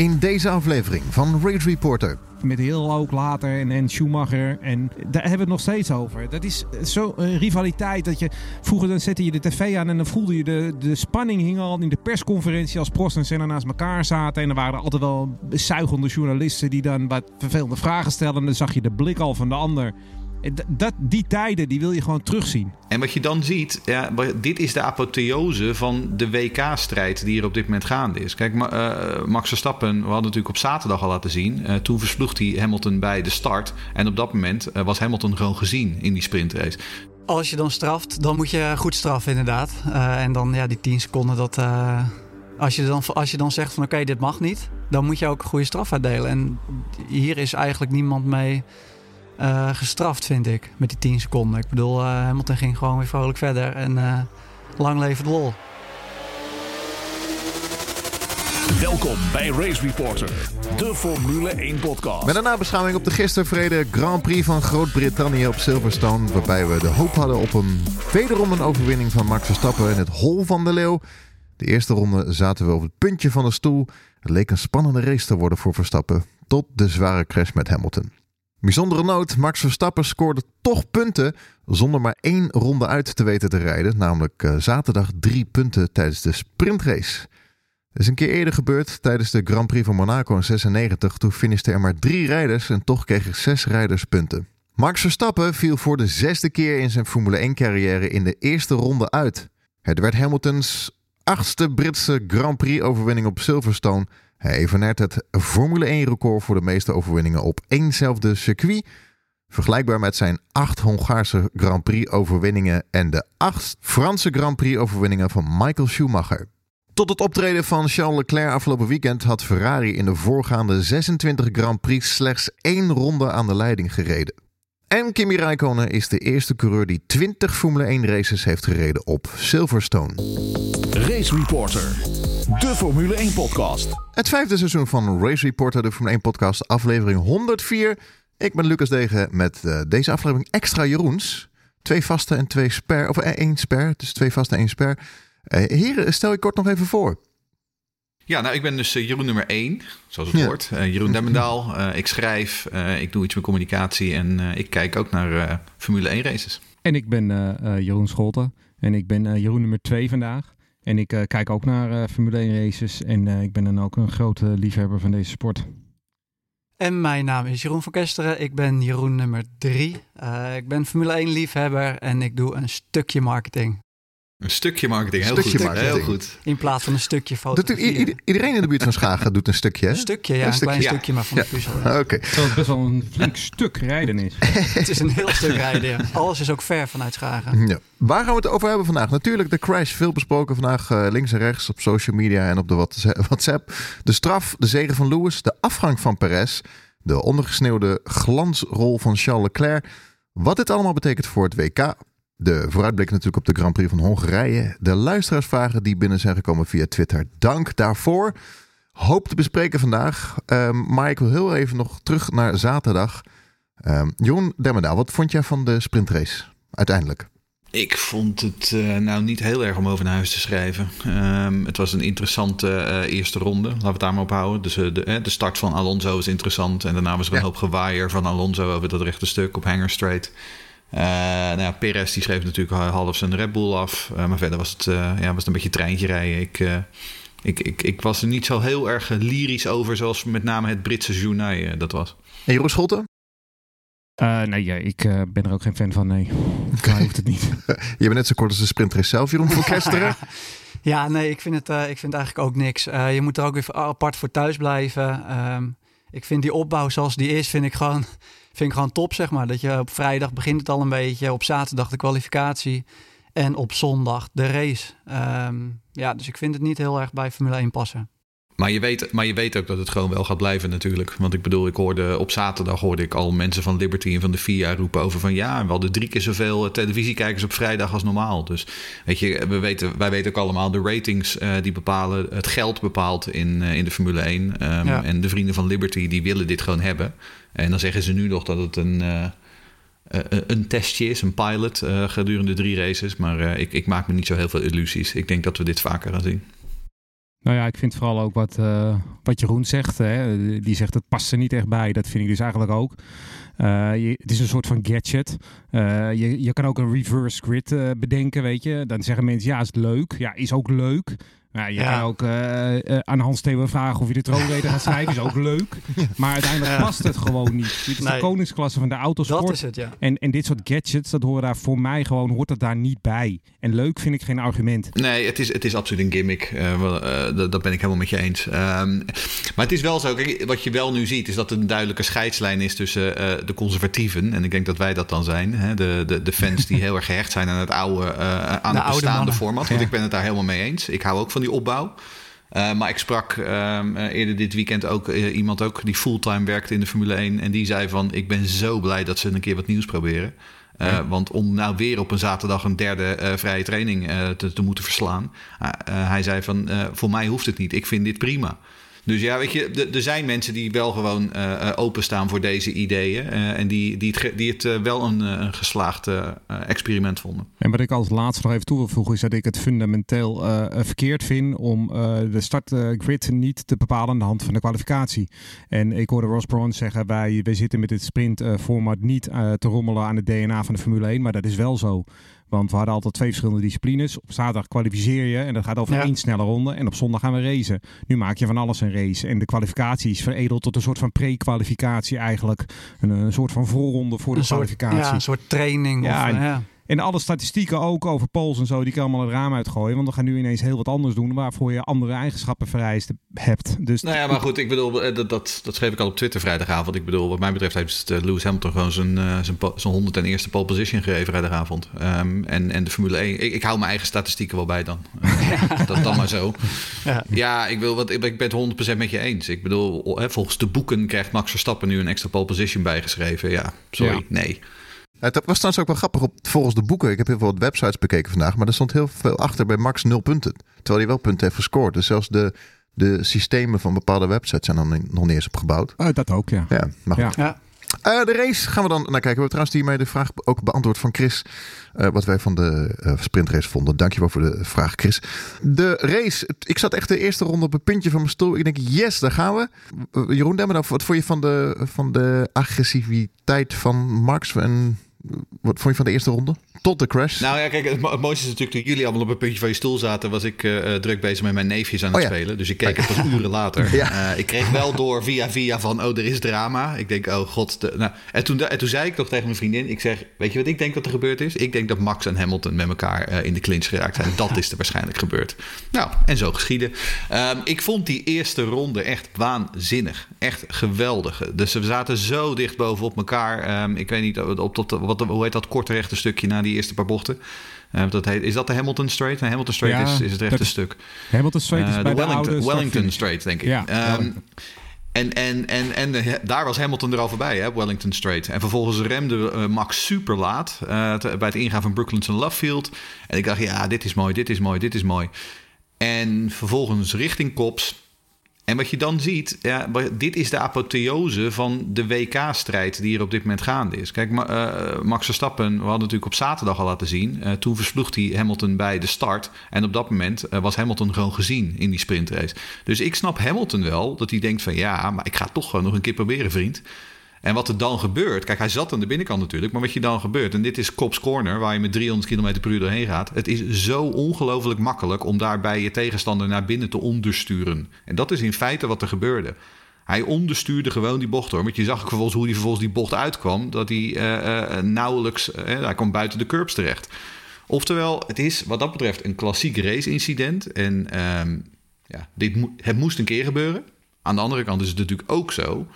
in deze aflevering van Race Reporter. Met heel ook later en, en Schumacher. En daar hebben we het nog steeds over. Dat is zo'n rivaliteit dat je... Vroeger dan zette je de tv aan en dan voelde je de, de spanning hing al in de persconferentie als Prost en Senna naast elkaar zaten. En er waren altijd wel zuigende journalisten die dan wat vervelende vragen stelden. En dan zag je de blik al van de ander. Dat, die tijden die wil je gewoon terugzien. En wat je dan ziet, ja, dit is de apotheose van de WK-strijd die er op dit moment gaande is. Kijk, uh, Max Verstappen, we hadden natuurlijk op zaterdag al laten zien. Uh, toen versloeg hij Hamilton bij de start. En op dat moment uh, was Hamilton gewoon gezien in die sprintrace. Als je dan straft, dan moet je goed straffen inderdaad. en dan ja, die 10 seconden, dat, als, je dan, als je dan zegt van oké, dit mag niet, dan moet je ook een goede straf uitdelen. En hier is eigenlijk niemand mee uh, gestraft, vind ik, met die 10 seconden. Ik bedoel, uh, Hamilton ging gewoon weer vrolijk verder en uh, lang leven de lol. Welkom bij Race Reporter, de Formule 1 podcast. Met een nabeschouwing op de gisteren vrede Grand Prix van Groot-Brittannië op Silverstone. Waarbij we de hoop hadden op een wederom een overwinning van Max Verstappen in het hol van de leeuw. De eerste ronde zaten we op het puntje van de stoel. Het leek een spannende race te worden voor Verstappen. Tot de zware crash met Hamilton. Bijzondere noot, Max Verstappen scoorde toch punten zonder maar één ronde uit te weten te rijden. Namelijk uh, zaterdag drie punten tijdens de sprintrace. Dat is een keer eerder gebeurd tijdens de Grand Prix van Monaco in 96. Toen finishten er maar drie rijders en toch kregen zes rijders punten. Max Verstappen viel voor de zesde keer in zijn Formule 1 carrière in de eerste ronde uit. Het werd Hamiltons achtste Britse Grand Prix overwinning op Silverstone hij evenaart het Formule 1 record voor de meeste overwinningen op éénzelfde circuit. Vergelijkbaar met zijn acht Hongaarse Grand Prix overwinningen en de acht Franse Grand Prix overwinningen van Michael Schumacher. Tot het optreden van Charles Leclerc afgelopen weekend had Ferrari in de voorgaande 26 Grand Prix slechts één ronde aan de leiding gereden. En Kimi Räikkönen is de eerste coureur die 20 Formule 1 races heeft gereden op Silverstone. Race Reporter, de Formule 1 podcast. Het vijfde seizoen van Race Reporter, de Formule 1 podcast, aflevering 104. Ik ben Lucas Degen met uh, deze aflevering extra Jeroens. Twee vaste en twee sper, of eh, één sper, dus twee vaste en één sper. Uh, heren, stel je kort nog even voor. Ja, nou, ik ben dus Jeroen nummer 1, zoals het hoort. Uh, Jeroen Demmendaal. Uh, ik schrijf, uh, ik doe iets met communicatie en ik kijk ook naar Formule 1 races. En ik ben Jeroen Scholten en ik ben Jeroen nummer 2 vandaag. En ik kijk ook naar Formule 1 races en ik ben dan ook een grote liefhebber van deze sport. En mijn naam is Jeroen van Kesteren. Ik ben Jeroen nummer 3. ik ben Formule 1 liefhebber en ik doe een stukje marketing. Een stukje marketing, heel stukje goed. Marketing. Heel goed. In plaats van een stukje foto. Iedereen in de buurt van Schagen doet een stukje, hè? Een stukje, ja. Een, een klein stukje, maar van de puzzel. Ja. Oké. Okay. Terwijl het best wel een flink stuk rijden is. het is een heel stuk rijden, ja. Alles is ook ver vanuit Schagen. Ja. Waar gaan we het over hebben vandaag? Natuurlijk de crash, veel besproken vandaag uh, links en rechts op social media en op de WhatsApp. De straf, de zegen van Lewis, de afgang van Perez, de ondergesneeuwde glansrol van Charles Leclerc. Wat dit allemaal betekent voor het WK, de vooruitblik natuurlijk op de Grand Prix van Hongarije. De luisteraarsvragen die binnen zijn gekomen via Twitter. Dank daarvoor. Hoop te bespreken vandaag. Um, maar ik wil heel even nog terug naar zaterdag. Um, Jeroen Demmendaal, wat vond jij van de sprintrace uiteindelijk? Ik vond het uh, nou niet heel erg om over naar huis te schrijven. Um, het was een interessante uh, eerste ronde. Laten we het daar maar op houden. Dus uh, de, de, start van Alonso is interessant. En daarna was er een ja. hoop gewaaier van Alonso over dat rechte stuk op Hanger Straight. Uh, nou ja, Perez die schreef natuurlijk half zijn Red Bull af. Uh, maar verder was het, uh, ja, was het een beetje treintje rijden. Ik, ik, ik, ik was er niet zo heel erg lyrisch over, zoals met name het Britse journaal dat was. En Jeroen Scholten? nee, ja, ik ben er ook geen fan van, nee. Okay. hoeft het niet. Je bent net zo kort als de sprintrace zelf, Jeroen van Kesteren. ja, nee, ik vind het ik vind eigenlijk ook niks. je moet er ook weer apart voor thuis blijven. Um, ik vind die opbouw zoals die is, vind ik gewoon vind ik gewoon top, zeg maar. Dat je op vrijdag begint het al een beetje, op zaterdag de kwalificatie en op zondag de race. Um, ja, dus ik vind het niet heel erg bij Formule 1 passen. Maar je, weet, maar je weet ook dat het gewoon wel gaat blijven natuurlijk. Want ik bedoel, ik hoorde op zaterdag hoorde ik al mensen van Liberty en van de FIA roepen over van ja, we hadden drie keer zoveel televisiekijkers op vrijdag als normaal. Dus weet je, we weten, wij weten ook allemaal de ratings uh, die bepalen, het geld bepaalt in, uh, in de Formule 1. Um, ja. En de vrienden van Liberty die willen dit gewoon hebben. En dan zeggen ze nu nog dat het een, uh, een testje is, een pilot gedurende drie races. Maar ik, ik maak me niet zo heel veel illusies. Ik denk dat we dit vaker gaan zien. Nou ja, ik vind vooral ook wat, wat Jeroen zegt. Hè. Die zegt het past er niet echt bij. Dat vind ik dus eigenlijk ook. Je, het is een soort van gadget. Je, je kan ook een reverse grid bedenken, weet je. Dan zeggen mensen, ja, is leuk? Ja, is ook leuk. Ja, je kan ook uh, uh, aan Hans Theo vragen of je de troonreden gaat schrijven. Is ook leuk. Maar uiteindelijk past het gewoon niet. Dit is de koningsklasse van de autosport. Dat is het, ja. En, en dit soort gadgets, dat horen daar voor mij gewoon, hoort dat daar niet bij. En leuk vind ik geen argument. Nee, het is, het is absoluut een gimmick. Uh, dat ben ik helemaal met je eens. Um, maar het is wel zo, kijk, wat je wel nu ziet, is dat er een duidelijke scheidslijn is tussen de conservatieven. En ik denk dat wij dat dan zijn. Hè? De, de, de fans die heel erg gehecht zijn aan het oude, aan de het bestaande format. Want ik ben het daar helemaal mee eens. Ik hou ook van die opbouw. Uh, maar ik sprak uh, eerder dit weekend ook uh, iemand ook die fulltime werkte in de Formule 1. En die zei van ik ben zo blij dat ze een keer wat nieuws proberen. Ja. Want om nou weer op een zaterdag een derde vrije training te, te, moeten verslaan. hij zei van voor mij hoeft het niet. Ik vind dit prima. Dus ja, weet je, er zijn mensen die wel gewoon uh, openstaan voor deze ideeën. Uh, en die, die het, die het wel een, een geslaagd experiment vonden. En wat ik als laatste nog even toe wil voegen, is dat ik het fundamenteel verkeerd vind om de startgrid niet te bepalen aan de hand van de kwalificatie. En ik hoorde Ross Braun zeggen, wij, wij zitten met dit sprintformat niet te rommelen aan het DNA van de Formule 1, maar dat is wel zo. Want we hadden altijd twee verschillende disciplines. Op zaterdag kwalificeer je en dat gaat over één snelle ronde. En op zondag gaan we racen. Nu maak je van alles een race. En de kwalificatie is veredeld tot een soort van pre-kwalificatie eigenlijk. Een, een, soort van voorronde voor de kwalificatie. ja, een soort training. Ja, of, ja. En alle statistieken ook over polls en zo, die kan allemaal het raam uitgooien. Want we gaan nu ineens heel wat anders doen waarvoor je andere eigenschappen vereist hebt. Dus nou ja, maar goed, ik bedoel, eh, dat, dat, dat schreef ik al op Twitter vrijdagavond. Ik bedoel, wat mij betreft heeft eh, Lewis Hamilton gewoon zijn, uh, zijn, zijn 101ste pole position gegeven vrijdagavond. Um, en, en de Formule 1, ik, ik hou mijn eigen statistieken wel bij dan. Uh, dat dan maar zo. Ja, ja ik, wil, wat, ik ben het 100% met je eens. Ik bedoel, volgens de boeken krijgt Max Verstappen nu een extra pole position bijgeschreven. Ja, sorry, ja. nee. Het was trouwens ook wel grappig op, volgens de boeken. Ik heb heel veel websites bekeken vandaag. Maar er stond heel veel achter bij Max nul punten. Terwijl hij wel punten heeft gescoord. Dus zelfs de, de systemen van bepaalde websites zijn dan nog niet eens opgebouwd. Uh, dat ook, ja. Ja, maar goed. Ja. Uh, de race gaan we dan naar kijken. We hebben trouwens hiermee de vraag ook beantwoord van Chris. Uh, wat wij van de uh, sprintrace vonden. Dankjewel voor de vraag, Chris. De race. Ik zat echt de eerste ronde op een puntje van mijn stoel. Ik denk, yes, daar gaan we. Jeroen Demmer, wat vond je van de, van de agressiviteit van Max? En wat vond je van de eerste ronde? Tot de crash? Nou ja, kijk, het, het mooiste is natuurlijk toen jullie allemaal op een puntje van je stoel zaten, was ik uh, druk bezig met mijn neefjes aan het oh, ja. spelen. Dus ik keek het pas uren later. Ja. Uh, ik kreeg wel door via via van, oh, er is drama. Ik denk, oh god. De, nou, en, toen, en toen zei ik nog tegen mijn vriendin, ik zeg, weet je wat ik denk wat er gebeurd is? Ik denk dat Max en Hamilton met elkaar uh, in de clinch geraakt zijn. Dat is er waarschijnlijk gebeurd. Nou, en zo geschieden. Um, ik vond die eerste ronde echt waanzinnig. Echt geweldig. Dus we zaten zo dicht bovenop elkaar. Um, ik weet niet, op tot, wat, hoe heet dat korte rechte stukje na die eerste paar bochten? Uh, dat heet, is dat de Hamilton Straight? Nee, Hamilton Straight ja, is, is het rechte stuk. Hamilton Straight is uh, bij de Wellington, de Wellington Straight, denk ik. Ja, um, en, en, en, en de, daar was Hamilton er al voorbij, hè, Wellington Straight. En vervolgens remde uh, Max super laat uh, te, bij het ingaan van Brooklands en Lovefield. En ik dacht, ja, dit is mooi, dit is mooi, dit is mooi. En vervolgens richting Kops en wat je dan ziet, ja, dit is de apotheose van de WK-strijd die er op dit moment gaande is. Kijk, uh, Max Verstappen, we hadden natuurlijk op zaterdag al laten zien. Uh, toen versloeg hij Hamilton bij de start. En op dat moment uh, was Hamilton gewoon gezien in die sprintrace. Dus ik snap Hamilton wel dat hij denkt van ja, maar ik ga het toch gewoon nog een keer proberen, vriend. En wat er dan gebeurt, kijk, hij zat aan de binnenkant natuurlijk, maar wat je dan gebeurt, en dit is Cops Corner, waar je met 300 km per uur doorheen gaat. Het is zo ongelooflijk makkelijk om daarbij je tegenstander naar binnen te ondersturen. En dat is in feite wat er gebeurde. Hij onderstuurde gewoon die bocht hoor. Want je zag vervolgens hoe hij vervolgens die bocht uitkwam. Dat hij uh, uh, nauwelijks. Uh, hij kwam buiten de curbs terecht. Oftewel, het is wat dat betreft een klassiek race-incident. En um, ja, dit het moest een keer gebeuren. Aan de andere kant is het natuurlijk ook zo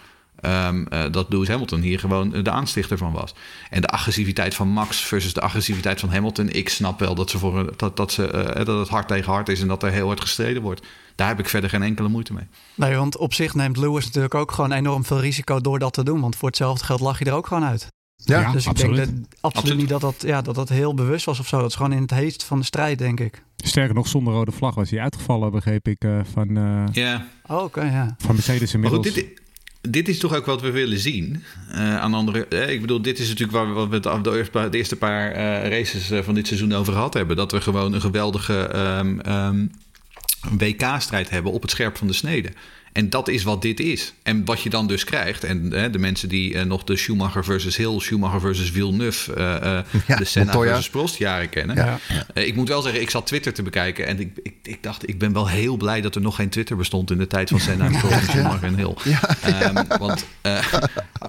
Um, uh, dat Lewis Hamilton hier gewoon de aanstichter van was. En de agressiviteit van Max versus de agressiviteit van Hamilton. Ik snap wel dat, ze voor, dat, dat, ze, uh, dat het hard tegen hard is en dat er heel hard gestreden wordt. Daar heb ik verder geen enkele moeite mee. Nee, want op zich neemt Lewis natuurlijk ook gewoon enorm veel risico door dat te doen. Want voor hetzelfde geld lag je er ook gewoon uit. Ja, dus ik absoluut. denk dat, absoluut, absoluut, niet dat dat, ja, dat dat heel bewust was of zo. Dat is gewoon in het heest van de strijd, denk ik. Sterker nog, zonder rode vlag was hij uitgevallen, begreep ik, uh, van, uh, ja. Oh, oké, ja. van Mercedes inmiddels. Maar goed, dit, dit is toch ook wat we willen zien. Uh, aan de andere, eh, ik bedoel, dit is natuurlijk waar we het de, eerste paar uh, races van dit seizoen over gehad hebben. Dat we gewoon een geweldige um, een WK-strijd hebben op het scherp van de snede. En dat is wat dit is. En wat je dan dus krijgt, en hè, de mensen die eh, nog de Schumacher versus Hill, Schumacher versus Villeneuve, eh, eh, Ja, de Senna Montoya. versus Prost jaren kennen. Ja. Ik moet wel zeggen, ik zat Twitter te bekijken en ik, ik, ik dacht, ik ben wel heel blij dat er nog geen Twitter bestond in de tijd van Senna, Prost, en Schumacher en Hill. Ehm, want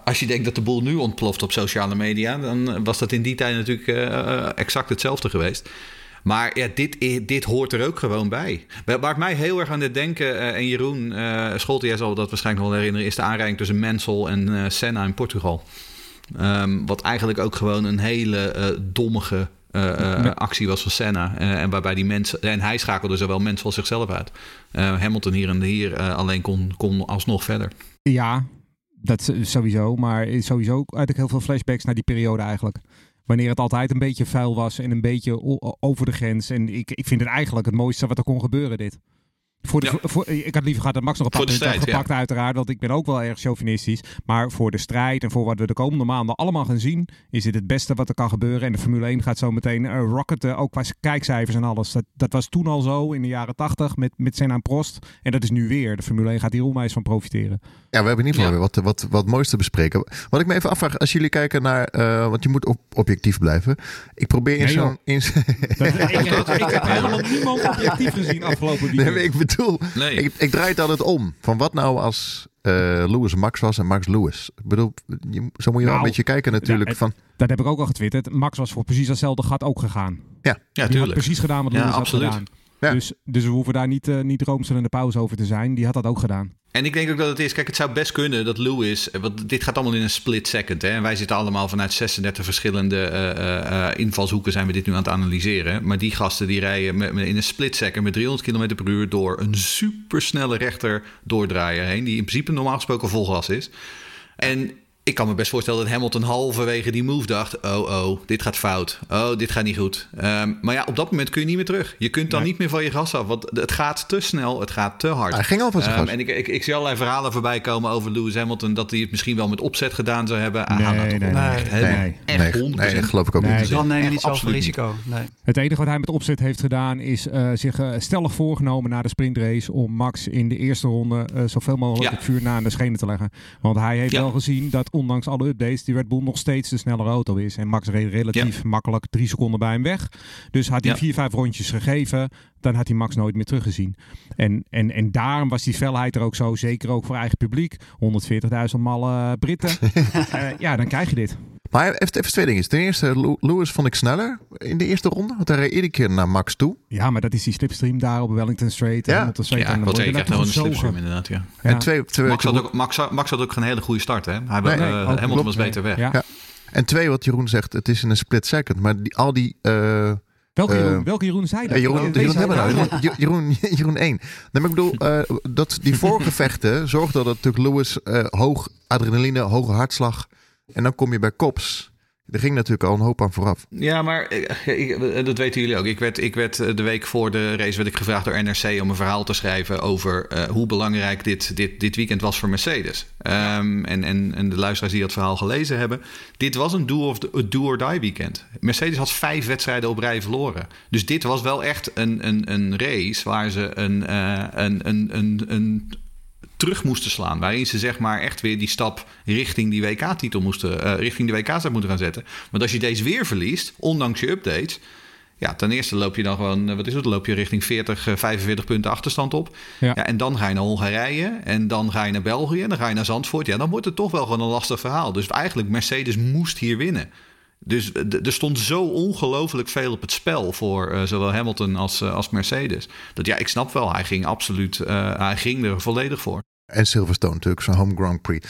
als je denkt dat de boel nu ontploft op sociale media, dan was dat in die tijd natuurlijk exact hetzelfde geweest. Maar ja, dit, dit hoort er ook gewoon bij. Waar het mij heel erg aan dit denken, eh, en Jeroen uh, Scholte, jij zal dat waarschijnlijk wel herinneren, is de aanrijding tussen Mansell en eh, Senna in Portugal. Ehm, wat eigenlijk ook gewoon een hele dommige actie was van Senna. En waarbij die mensen. En hij schakelde zowel Mansell als zichzelf uit. Hamilton hier en hier alleen kon, kon alsnog verder. Ja, dat sowieso. Maar sowieso had ik heel veel flashbacks naar die periode eigenlijk. Wanneer het altijd een beetje vuil was en een beetje over de grens. En ik, ik vind het eigenlijk het mooiste wat er kon gebeuren, dit. Voor de, Ja. voor, ik had liever gehad dat Max nog een paar punten strijd, gepakt, uiteraard. Want ik ben ook wel erg chauvinistisch. Maar voor de strijd en voor wat we de komende maanden allemaal gaan zien, is dit het beste wat er kan gebeuren. En de Formule 1 gaat zo meteen eh, rocketen, ook qua kijkcijfers en alles. Dat, dat was toen al zo in de jaren 80 met, met Senna en Prost. En dat is nu weer. De Formule 1 gaat hier onwijs van profiteren. Ja, we hebben in ieder geval Ja. weer wat, wat, wat moois te bespreken. Wat ik me even afvraag, als jullie kijken naar... eh, want je moet op, objectief blijven. Ik probeer in Nee, zo'n... in ik, heb, ik heb helemaal niemand objectief gezien afgelopen Nee, weekend. maar ik bedoel, Nee. ik, ik draai het altijd om. Van wat nou als eh Lewis Max was en Max Lewis? Ik bedoel, je, zo moet je wel Nou, een beetje kijken natuurlijk. van, Dat heb ik ook al getwitterd. Max was voor precies datzelfde gat ook gegaan. Ja, had tuurlijk. precies gedaan wat Ja, Lewis had absoluut. gedaan. Ja. Dus, dus we hoeven daar niet, eh niet roomsel in de pauze over te zijn. Die had dat ook gedaan. En ik denk ook dat het is, kijk, het zou best kunnen dat Lewis, eh, want dit gaat allemaal in een split second. Hè? En wij zitten allemaal vanuit 36 verschillende eh, eh, eh, invalshoeken zijn we dit nu aan het analyseren. Maar die gasten die rijden met, met- in een split second met 300 km per uur door een supersnelle rechter doordraaier heen, die in principe normaal gesproken vol gas is. En ik kan me best voorstellen dat Hamilton halverwege die move dacht: oh, oh, dit gaat fout. Oh, dit gaat niet goed. Ehm, maar ja, op dat moment kun je niet meer terug. Je kunt dan Nee. niet meer van je gas af, want het gaat te snel, het gaat te hard. hij ging al van zijn gas. en ik, ik, ik zie allerlei verhalen voorbij komen over Lewis Hamilton... dat hij het misschien wel met opzet gedaan zou hebben. Ah, Nee, nou, nee, wel nee. echt helemaal- Nee. echt nee, 100%. nee, dat geloof ik ook Nee. niet. Dan neem je Echt niet zoveel risico. Nee. Het enige wat hij met opzet heeft gedaan is eh, zich eh, stellig voorgenomen na de sprintrace om Max in de eerste ronde eh, zoveel mogelijk Ja. het vuur na aan de schenen te leggen. Want hij heeft Ja. wel gezien dat ondanks alle updates die Red Bull nog steeds de snellere auto is. En Max reed relatief makkelijk drie seconden bij hem weg. Dus had hij Ja. vier, vijf rondjes gegeven, dan had hij Max nooit meer teruggezien. En, en, en daarom was die felheid er ook zo, zeker ook voor eigen publiek. 140.000 malle Britten. Eh, ja, dan krijg je dit. Maar even, even twee dingen. Ten eerste, Lew- Lewis vond ik sneller in de eerste ronde. Want hij reed iedere keer naar Max toe. Ja, maar dat is die slipstream daar op Wellington Straight. Ja. En. Ja, wat gewoon een slipstream inderdaad, ja. Ja. En twee, twee, Max had, ook, Max, had- Max had ook geen hele goede start, hè? Hij, Nee, eh, nee, ook Hamilton klopt. was beter weg. Ja. Ja. en twee, wat Jeroen zegt, het is in een split second. Maar die, al die... eh, Welke, Eh, Jeroen, welke Jeroen zei dat? Jeroen, Jeroen, nou. Jeroen, Jeroen, Jeroen 1. Nee, maar ik bedoel, eh, dat die voorgevechten zorgden dat natuurlijk Lewis eh, hoog adrenaline, hoge hartslag. En dan kom je bij Kops. Er ging natuurlijk al een hoop aan vooraf. Ja, maar eh, ik- dat weten jullie ook. Ik werd, ik werd eh, de week voor de race werd ik gevraagd door NRC om een verhaal te schrijven over eh, hoe belangrijk dit, dit, dit weekend was voor Mercedes. Ehm, en, en, en de luisteraars die dat verhaal gelezen hebben. Dit was een do, of do or die weekend. Mercedes had vijf wedstrijden op rij verloren. Dus dit was wel echt een, een, een race waar ze een, eh, een, een, een, een terug moesten slaan. Waarin ze zeg maar echt weer die stap richting die WK-titel moesten, eh, richting de WK-start moeten gaan zetten. Want als je deze weer verliest, ondanks je updates. Ja, ten eerste loop je dan gewoon, eh, wat is het? Loop je richting 40, eh, 45 punten achterstand op. Ja. Ja. en dan ga je naar Hongarije. En dan ga je naar België. En dan ga je naar Zandvoort. Ja, dan wordt het toch wel gewoon een lastig verhaal. Dus eigenlijk, Mercedes moest hier winnen. Dus eh, er stond zo ongelooflijk veel op het spel voor eh, zowel Hamilton als, eh, als Mercedes. Dat ja, ik snap wel, hij ging absoluut, eh, hij ging er volledig voor. En Silverstone natuurlijk, zijn home Grand Prix.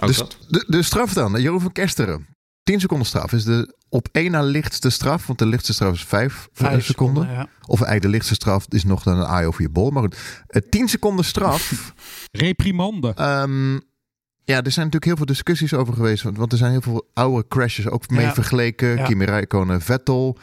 Ook Dus dat. de, de straf dan, Jeroen van Kesteren. 10 seconden straf is de op één na lichtste straf. Want de lichtste straf is 5 Vijf seconden. ja. Of eigenlijk de lichtste straf is nog dan een eye over je bol. Maar goed, eh, 10 seconden straf. Reprimande. Ehm, ja, er zijn natuurlijk heel veel discussies over geweest. Want, want er zijn heel veel oude crashes ook mee Ja. vergeleken. Ja. Kimi Räikkönen, Vettel.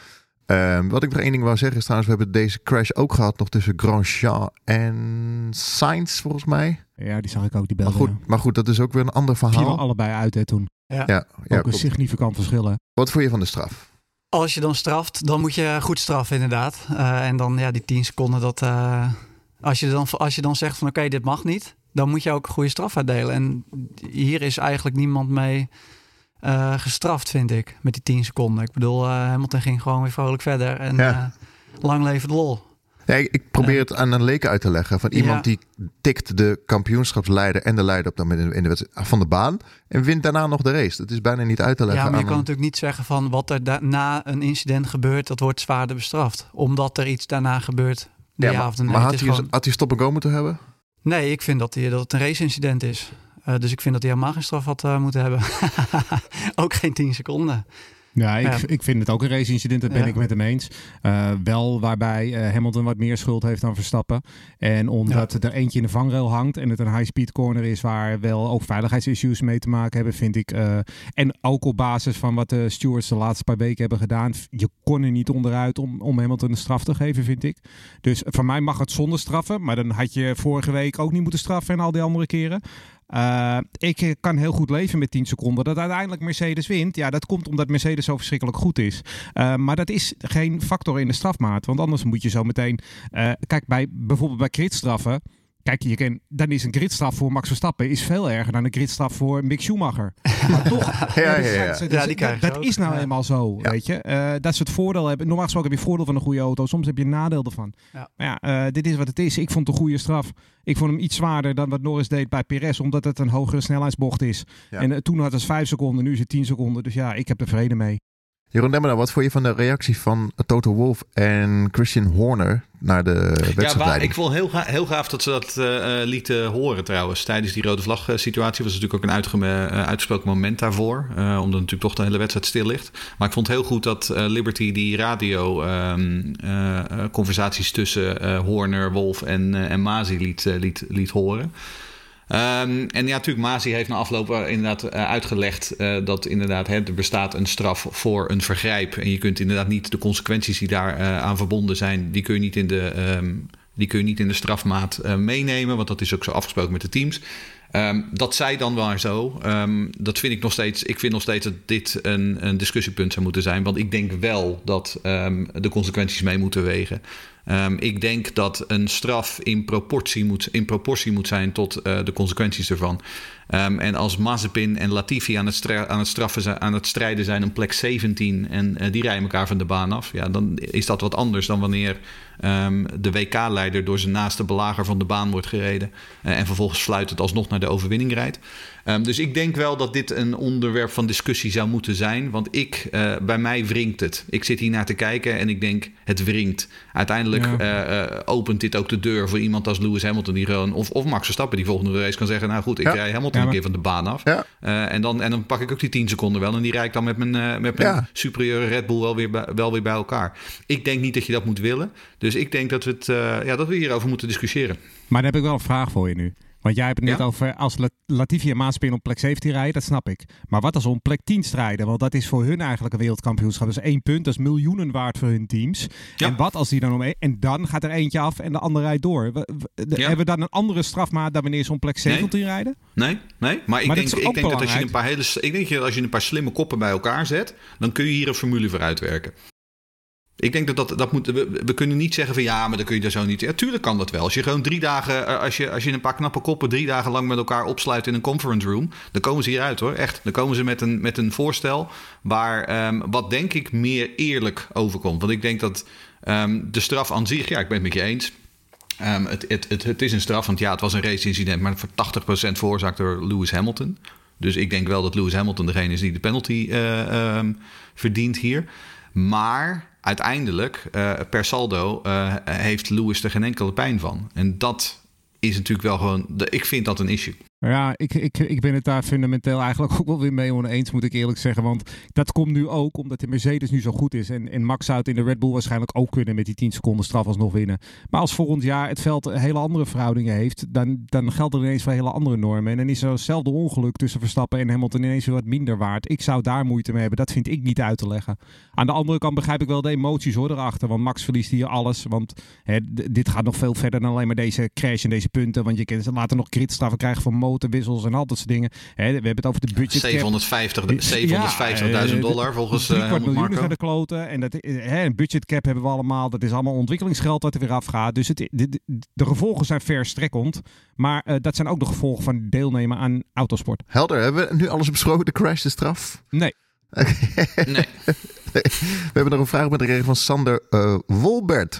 Ehm, wat ik nog één ding wou zeggen is trouwens, we hebben deze crash ook gehad nog tussen Grosjean en Sainz volgens mij. Ja, die zag ik ook, die Maar belden. goed, maar goed, dat is ook weer een ander Vielen verhaal. allebei uit hè, toen. Ja, ja, ook een klopt. significant verschil. hè. Wat vond je van de straf? Als je dan straft, dan moet je goed straffen inderdaad. Eh, en dan ja, die 10 seconden, dat, eh, Als je dan, als je dan zegt van oké, dit mag niet, dan moet je ook een goede straf uitdelen. En hier is eigenlijk niemand mee uh, gestraft, vind ik, met die 10 seconden. Ik bedoel, uh, Hamilton ging gewoon weer vrolijk verder en ja. uh, lang leven de lol. Nee, ik probeer het aan een leken uit te leggen. Van iemand die tikt de kampioenschapsleider en de leider op moment in de wedstrijd van de baan. En wint daarna nog de race. Dat is bijna niet uit te leggen. Ja, maar je kan natuurlijk niet zeggen van wat er na een incident gebeurt, dat wordt zwaarder bestraft. Omdat er iets daarna gebeurt. Ja, maar, had, hij, gewoon... had hij stop en go moeten hebben? Nee, ik vind dat, hij, dat het een race-incident is. Uh, dus ik vind dat hij helemaal geen straf had uh, moeten hebben. ook geen 10 seconden. Ja, ik, ik vind het ook een race-incident, dat ben ik met hem eens. Uh, wel waarbij uh, Hamilton wat meer schuld heeft dan Verstappen. En omdat er eentje in de vangrail hangt en het een high-speed corner is waar wel ook veiligheidsissues mee te maken hebben, vind ik. Uh, en ook op basis van wat de stewards de laatste paar weken hebben gedaan, je kon er niet onderuit om, om Hamilton een straf te geven, vind ik. Dus voor mij mag het zonder straffen, maar dan had je vorige week ook niet moeten straffen en al die andere keren. Uh, ik kan heel goed leven met 10 seconden. Dat uiteindelijk Mercedes wint. Ja, dat komt omdat Mercedes zo verschrikkelijk goed is. Uh, maar dat is geen factor in de strafmaat. Want anders moet je zo meteen. Kijk, bij, bijvoorbeeld bij kritstraffen. Kijk, je kan, dan is een gridstraf voor Max Verstappen is veel erger dan een gridstraf voor Mick Schumacher. Maar toch, ja, ja, ja. Dat, ja, die dat, dat is nou eenmaal zo, weet je. Uh, dat ze het voordeel hebben. Normaal gesproken heb je voordeel van een goede auto. Soms heb je een nadeel ervan. Ja. Maar ja, uh, dit is wat het is. Ik vond een goede straf. Ik vond hem iets zwaarder dan wat Norris deed bij Perez, omdat het een hogere snelheidsbocht is. En uh, toen had het 5 seconden, nu is het 10 seconden. Dus ja, ik heb er vrede mee. Jeroen Demmena, wat vond je van de reactie van Toto Wolff en Christian Horner naar de wedstrijd? Ja, ik vond heel, ga heel gaaf dat ze dat uh, lieten horen trouwens. Tijdens die rode vlag situatie was natuurlijk ook een uitge uh, uitgesproken moment daarvoor. Uh, omdat natuurlijk toch de hele wedstrijd stil ligt. Maar ik vond heel goed dat Liberty die radio um, conversaties tussen Horner, Wolf en, en Mazi liet, liet, liet horen. Um, en ja, natuurlijk, Masi heeft na afloop inderdaad uh, uitgelegd uh, dat inderdaad hè, er bestaat een straf voor een vergrijp. En je kunt inderdaad niet de consequenties die daar uh, aan verbonden zijn, die kun je niet in de, um, die kun je niet in de strafmaat meenemen. Want dat is ook zo afgesproken met de teams. Um, dat zij dan wel zo. Dat vind ik nog steeds. Ik vind nog steeds dat dit een, een discussiepunt zou moeten zijn. Want ik denk wel dat de consequenties mee moeten wegen. Um, ik denk dat een straf in proportie moet, in proportie moet zijn tot uh, de consequenties ervan. Um, en als Mazepin en Latifi aan het, aan het, straffen, aan het strijden zijn om plek 17 en uh, die rijden elkaar van de baan af, ja, dan is dat wat anders dan wanneer um, de WK-leider door zijn naaste belager van de baan wordt gereden uh, en vervolgens fluitend alsnog naar de overwinning rijdt. Um, dus ik denk wel dat dit een onderwerp van discussie zou moeten zijn. Want ik, uh, bij mij wringt het. Ik zit hier naar te kijken en ik denk, het wringt. Uiteindelijk ja. opent dit ook de deur voor iemand als Lewis Hamilton... Die gewoon, of, of Max Verstappen die volgende race kan zeggen... nou goed, ik ja. rij Hamilton een keer van de baan af. Ja. Uh, en, dan, en dan pak ik ook die 10 seconden wel... en die rijd ik dan met mijn, met mijn superieure Red Bull wel weer, bij, wel weer bij elkaar. Ik denk niet dat je dat moet willen. Dus ik denk dat we, het, ja, dat we hierover moeten discussiëren. Maar dan heb ik wel een vraag voor je nu. Want jij hebt het net ja? over als Latifi en Maaspin op plek 17 rijden, dat snap ik. Maar wat als om plek 10 strijden? Want dat is voor hun eigenlijk een wereldkampioenschap. Dat is één punt, dat is miljoenen waard voor hun teams. Ja. En wat als die dan om één... En dan gaat er eentje af en de andere rijdt door. We, we, ja. Hebben we dan een andere strafmaat dan wanneer ze om plek 17 nee. rijden? Nee, nee. Maar ik maar denk, ik denk dat als je een paar hele... Ik denk dat als je een paar slimme koppen bij elkaar zet, dan kun je hier een formule voor uitwerken. Ik denk dat dat, dat moet. We, we, kunnen niet zeggen van ja, maar dan kun je daar zo niet. Ja, tuurlijk kan dat wel. Als je gewoon drie dagen. Als je, als je een paar knappe koppen drie dagen lang met elkaar opsluit in een conference room. Dan komen ze hieruit hoor. Echt. Dan komen ze met een, met een voorstel. Waar um, wat denk ik meer eerlijk overkomt. Want ik denk dat um, de straf aan zich. Ja, ik ben het met je eens. Um, het, het, het, het is een straf. Want ja, het was een race-incident. Maar voor 80% veroorzaakt door Lewis Hamilton. Dus ik denk wel dat Lewis Hamilton degene is die de penalty um, verdient hier. Maar uiteindelijk, uh, per saldo, uh, heeft Lewis er geen enkele pijn van. En dat is natuurlijk wel gewoon. De, ik vind dat een issue. Ja, ik, ik, ik ben het daar fundamenteel eigenlijk ook wel weer mee oneens, moet ik eerlijk zeggen. Want dat komt nu ook omdat de Mercedes nu zo goed is. En, en Max zou het in de Red Bull waarschijnlijk ook kunnen met die 10 seconden straf alsnog winnen. Maar als volgend jaar het veld hele andere verhoudingen heeft, dan, dan geldt er ineens voor hele andere normen. En dan is er hetzelfde ongeluk tussen Verstappen en Hamilton ineens weer wat minder waard. Ik zou daar moeite mee hebben. Dat vind ik niet uit te leggen. Aan de andere kant begrijp ik wel de emoties hoor erachter. Want Max verliest hier alles. Want hè, dit gaat nog veel verder dan alleen maar deze crash en deze punten. Want je kan later nog gridstraffen krijgen voor kloten, wissels en al dat soort dingen. Hè, we hebben het over de budget cap. 750 Ja, 750.000 eh, dollar volgens Drie eh kwart miljoen Marko. naar de kloten. En dat, eh, hè, een budgetcap hebben we allemaal. Dat is allemaal ontwikkelingsgeld dat er weer afgaat. Dus het, de, de, de gevolgen zijn verstrekkend. Maar eh, dat zijn ook de gevolgen van deelnemen aan autosport. Helder, hebben we nu alles besproken? De crash, de straf? Nee. Nee. We hebben nog een vraag met de van Sander eh, Wolbert.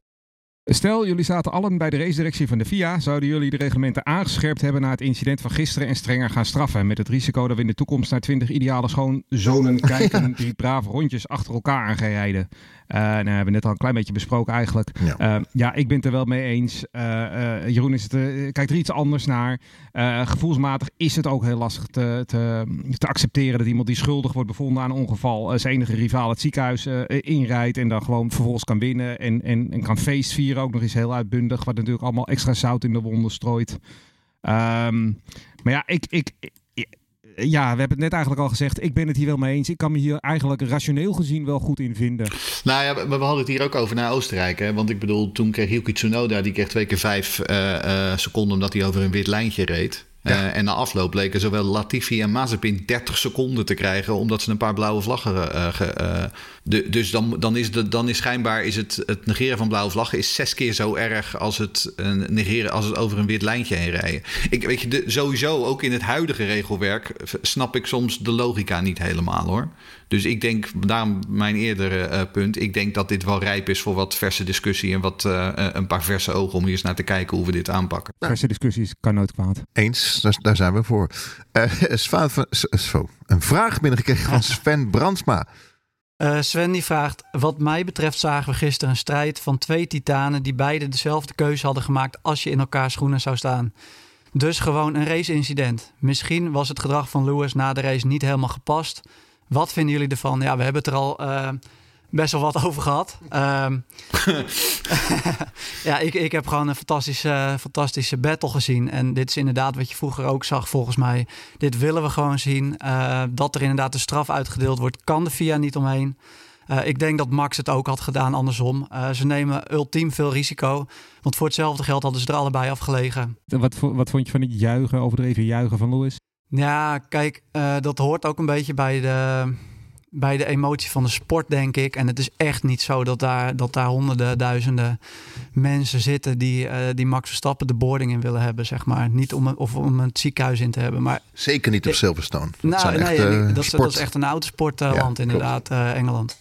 Stel, jullie zaten allen bij de racedirectie van de FIA. Zouden jullie de reglementen aangescherpt hebben na het incident van gisteren en strenger gaan straffen? Met het risico dat we in de toekomst naar 20 ideale schoonzonen kijken die brave rondjes achter elkaar aan gaan rijden. Eh nou, hebben we net al een klein beetje besproken eigenlijk. Ja. Eh, ja, ik ben het er wel mee eens. Eh, Jeroen is het, kijkt er iets anders naar. Gevoelsmatig is het ook heel lastig te, te, te accepteren dat iemand die schuldig wordt bevonden aan een ongeval, zijn enige rivaal het ziekenhuis inrijdt en dan gewoon vervolgens kan winnen en, en, en kan feestvieren ook nog eens heel uitbundig, wat natuurlijk allemaal extra zout in de wonden strooit. Ehm, maar ja, ik, ik, ja, we hebben het net eigenlijk al gezegd. Ik ben het hier wel mee eens. Ik kan me hier eigenlijk rationeel gezien wel goed in vinden. Nou ja, we, we hadden het hier ook over naar Oostenrijk. Hè? Want ik bedoel, toen kreeg Yuki Tsunoda, die kreeg twee keer vijf eh, eh, seconden omdat hij over een wit lijntje reed. Eh, en na afloop bleken zowel Latifi en Mazepin 30 seconden te krijgen omdat ze een paar blauwe vlaggen. eh, ge- eh, de, dus dan, dan, is de, dan is schijnbaar is het, het negeren van blauwe vlaggen is zes keer zo erg als het negeren als het over een wit lijntje heen rijden. Ik weet je, de, sowieso ook in het huidige regelwerk snap ik soms de logica niet helemaal hoor. Dus ik denk, daarom mijn eerdere eh, punt, ik denk dat dit wel rijp is voor wat verse discussie en wat een paar verse ogen om hier eens naar te kijken hoe we dit aanpakken. Verse discussies kan nooit kwaad. Eens, daar, daar zijn we voor. Eh, Sven van- een vraag binnengekregen van Sven Brandsma. Eh, Sven die vraagt: Wat mij betreft zagen we gisteren een strijd van twee titanen die beide dezelfde keuze hadden gemaakt als je in elkaar schoenen zou staan. Dus gewoon een race-incident. Misschien was het gedrag van Lewis na de race niet helemaal gepast. Wat vinden jullie ervan? Ja, we hebben het er al eh, best wel wat over gehad. Ehm, ja, ik, ik heb gewoon een fantastische, fantastische battle gezien. En dit is inderdaad wat je vroeger ook zag, volgens mij. Dit willen we gewoon zien. Eh, dat er inderdaad de straf uitgedeeld wordt, kan de FIA niet omheen. Eh, ik denk dat Max het ook had gedaan andersom. Eh, ze nemen ultiem veel risico. Want voor hetzelfde geld hadden ze er allebei afgelegen. Wat, wat vond je van het juichen, overdreven juichen van Lewis? Ja, kijk, dat hoort ook een beetje bij de, bij de emotie van de sport, denk ik. En het is echt niet zo dat daar, dat daar honderden, duizenden mensen zitten die, eh, die Max Verstappen de boarding in willen hebben, zeg maar. Niet om, een- of om het ziekenhuis in te hebben, maar Zeker niet op Silverstone. Dat nou, zijn echt, dat, is, sport. dat is echt een autosportland Ja, inderdaad, eh, Engeland.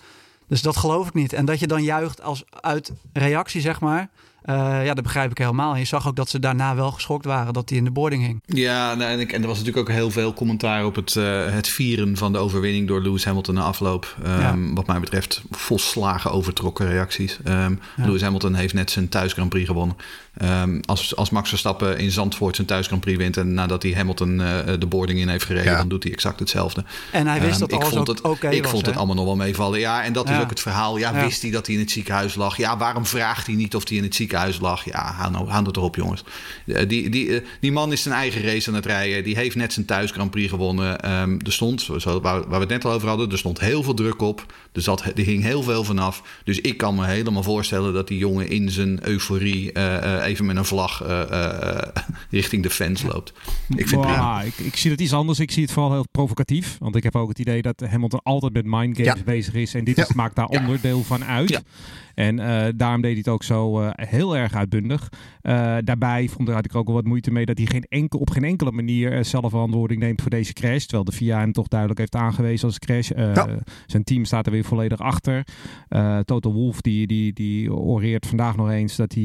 Dus dat geloof ik niet. En dat je dan juicht als uit reactie, zeg maar. Eh, ja, dat begrijp ik helemaal. En je zag ook dat ze daarna wel geschokt waren dat hij in de boarding hing. Ja, nou, en, ik, en er was natuurlijk ook heel veel commentaar op het, eh, het vieren van de overwinning door Lewis Hamilton na afloop. Ehm, Wat mij betreft volslagen overtrokken reacties. Ehm, Ja. Lewis Hamilton heeft net zijn thuis Grand Prix gewonnen. Ehm, als, als Max Verstappen in Zandvoort zijn thuis Grand Prix wint en nadat hij Hamilton eh, de boarding in heeft gereden, Ja. dan doet hij exact hetzelfde. En hij wist dat ik alles vond ook het, oké Ik was. vond het allemaal nog wel meevallen. Ja, en dat is ook het verhaal. Ja, Ja. wist hij dat hij in het ziekenhuis lag? Ja, waarom vraagt hij niet of hij in het ziekenhuis lag? Ja, hou, nou, hou het erop, jongens. Eh, Die, die, eh, die man is zijn eigen race aan het rijden. Die heeft net zijn thuis Grand Prix gewonnen. Ehm, er stond, zo, waar, waar we het net al over hadden, er stond heel veel druk op. Er, zat, er hing heel veel vanaf. Dus ik kan me helemaal voorstellen dat die jongen in zijn euforie eh, even met een vlag richting de fans loopt. Ik vind prima. Mwah, ik, ik zie het iets anders. Ik zie het vooral heel provocatief. Want ik heb ook het idee dat Hamilton altijd met mind games Ja. bezig is. En dit Ja. maakt daar Ja. onderdeel van uit. En eh, daarom deed hij het ook zo eh, heel erg uitbundig. Eh, daarbij vond, had ik ook wel wat moeite mee dat hij geen enkel, op geen enkele manier zelf verantwoording neemt voor deze crash. Terwijl de FIA hem toch duidelijk heeft aangewezen als crash. Ja. Zijn team staat er weer volledig achter. Toto Wolff die, die, die oreert vandaag nog eens dat, hij,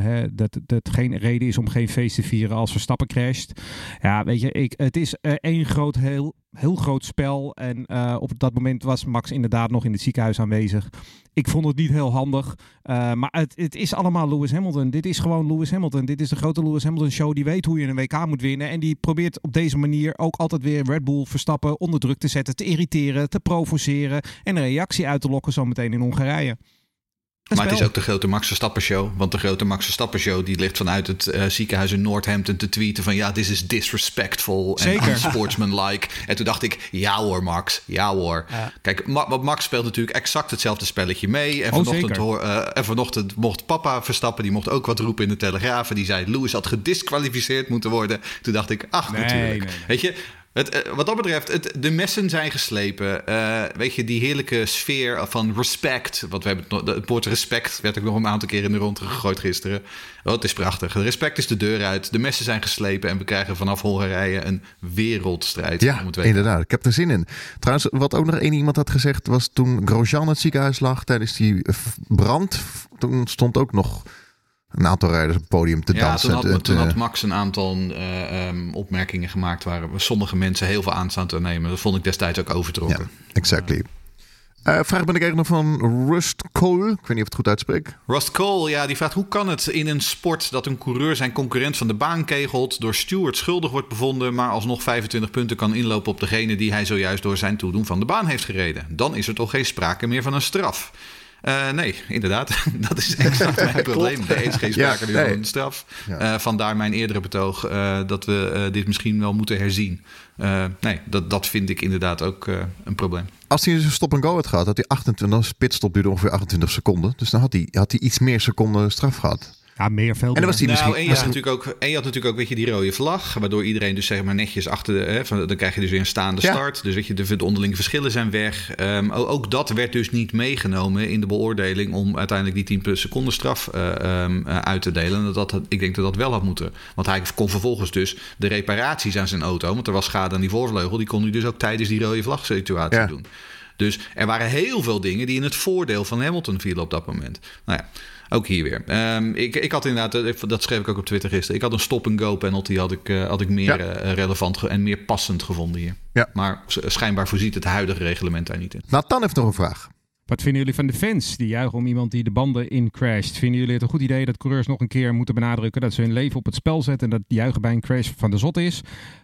hè, dat dat geen reden is om geen feest te vieren als Verstappen crasht. Ja, weet je, ik, het is één groot, heel, heel groot spel. En eh, op dat moment was Max inderdaad nog in het ziekenhuis aanwezig. Ik vond het niet heel handig. eh, maar het, het is allemaal Lewis Hamilton. Dit is gewoon Lewis Hamilton. Dit is de grote Lewis Hamilton show. Die weet hoe je een WK moet winnen. En die probeert op deze manier ook altijd weer Red Bull Verstappen onder druk te zetten. Te irriteren, te provoceren. En een reactie uit te lokken zometeen in Hongarije. Maar het is ook de grote Max Verstappen show. Want de grote Max Verstappen show die ligt vanuit het uh, ziekenhuis in Northampton te tweeten van ja, dit is disrespectful en sportsmanlike. En toen dacht ik, ja hoor Max, ja hoor. Ja. Kijk, Ma Max speelt natuurlijk exact hetzelfde spelletje mee. En, oh, vanochtend, hoor, uh, en vanochtend mocht papa Verstappen, die mocht ook wat roepen in de Telegraaf. En die zei, Lewis had gedisqualificeerd moeten worden. Toen dacht ik, ach nee, natuurlijk. Nee, nee. Weet je, het, eh, wat dat betreft, het, de messen zijn geslepen. Uh, weet je, die heerlijke sfeer van respect. Want we hebben het, woord respect werd ook nog een aantal keer in de rond gegooid gisteren. Oh, het is prachtig. Respect is de deur uit. De messen zijn geslepen. En we krijgen vanaf Hongarije een wereldstrijd. Ja, inderdaad. Ik heb er zin in. Trouwens, wat ook nog één iemand had gezegd... was toen Grosjean het ziekenhuis lag tijdens die brand... toen stond ook nog een aantal rijders op het podium te dansen. Toen had, toen had Max een aantal uh, um, opmerkingen gemaakt waar sommige mensen heel veel aanstaan te nemen. Dat vond ik destijds ook overtrokken. Ja, exactly. Uh, vraag ben ik eigenlijk nog van Rust Cole. Ik weet niet of het goed uitspreek. Rust Cole, ja, die vraagt hoe kan het in een sport dat een coureur zijn concurrent van de baan kegelt, door Stewart schuldig wordt bevonden, maar alsnog 25 punten kan inlopen op degene die hij zojuist door zijn toedoen van de baan heeft gereden. Dan is er toch geen sprake meer van een straf. Uh, nee, inderdaad. dat is exact mijn probleem. Er is geen sprake nu van een straf. Uh, vandaar mijn eerdere betoog uh, dat we dit misschien wel moeten herzien. nee, dat, dat vind ik inderdaad ook een probleem. Als hij een stop-and-go had gehad, had hij 28... Pitstop duurde ongeveer 28 seconden. Dus dan had hij, had hij iets meer seconden straf gehad. Ja, meer veel. En dan was hij nou, en je, had natuurlijk ook, en je had natuurlijk ook weet je, die rode vlag, waardoor iedereen dus zeg maar netjes achter de, hè, van, dan krijg je dus weer een staande start. Dus weet je, de, de onderlinge verschillen zijn weg. Um, ook dat werd dus niet meegenomen in de beoordeling om uiteindelijk die 10 seconden straf uh, um, uit te delen. En dat, dat, ik denk dat dat wel had moeten. Want hij kon vervolgens dus de reparaties aan zijn auto, want er was schade aan die voorvleugel, die kon hij dus ook tijdens die rode vlag situatie ja. doen. Dus er waren heel veel dingen die in het voordeel van Hamilton vielen op dat moment. Nou ja. Ook hier weer. Um, ik, ik had inderdaad, eh, dat schreef ik ook op Twitter gisteren. Ik had een stop-and-go penalty had ik, uh, had ik meer ja. uh, relevant en meer passend gevonden hier. Ja. Maar schijnbaar voorziet het huidige reglement daar niet in. Nathan heeft nog een vraag. Wat vinden jullie van de fans die juichen om iemand die de banden in crasht? Vinden jullie het een goed idee dat coureurs nog een keer moeten benadrukken dat ze hun leven op het spel zetten en dat juichen bij een crash van de zot is?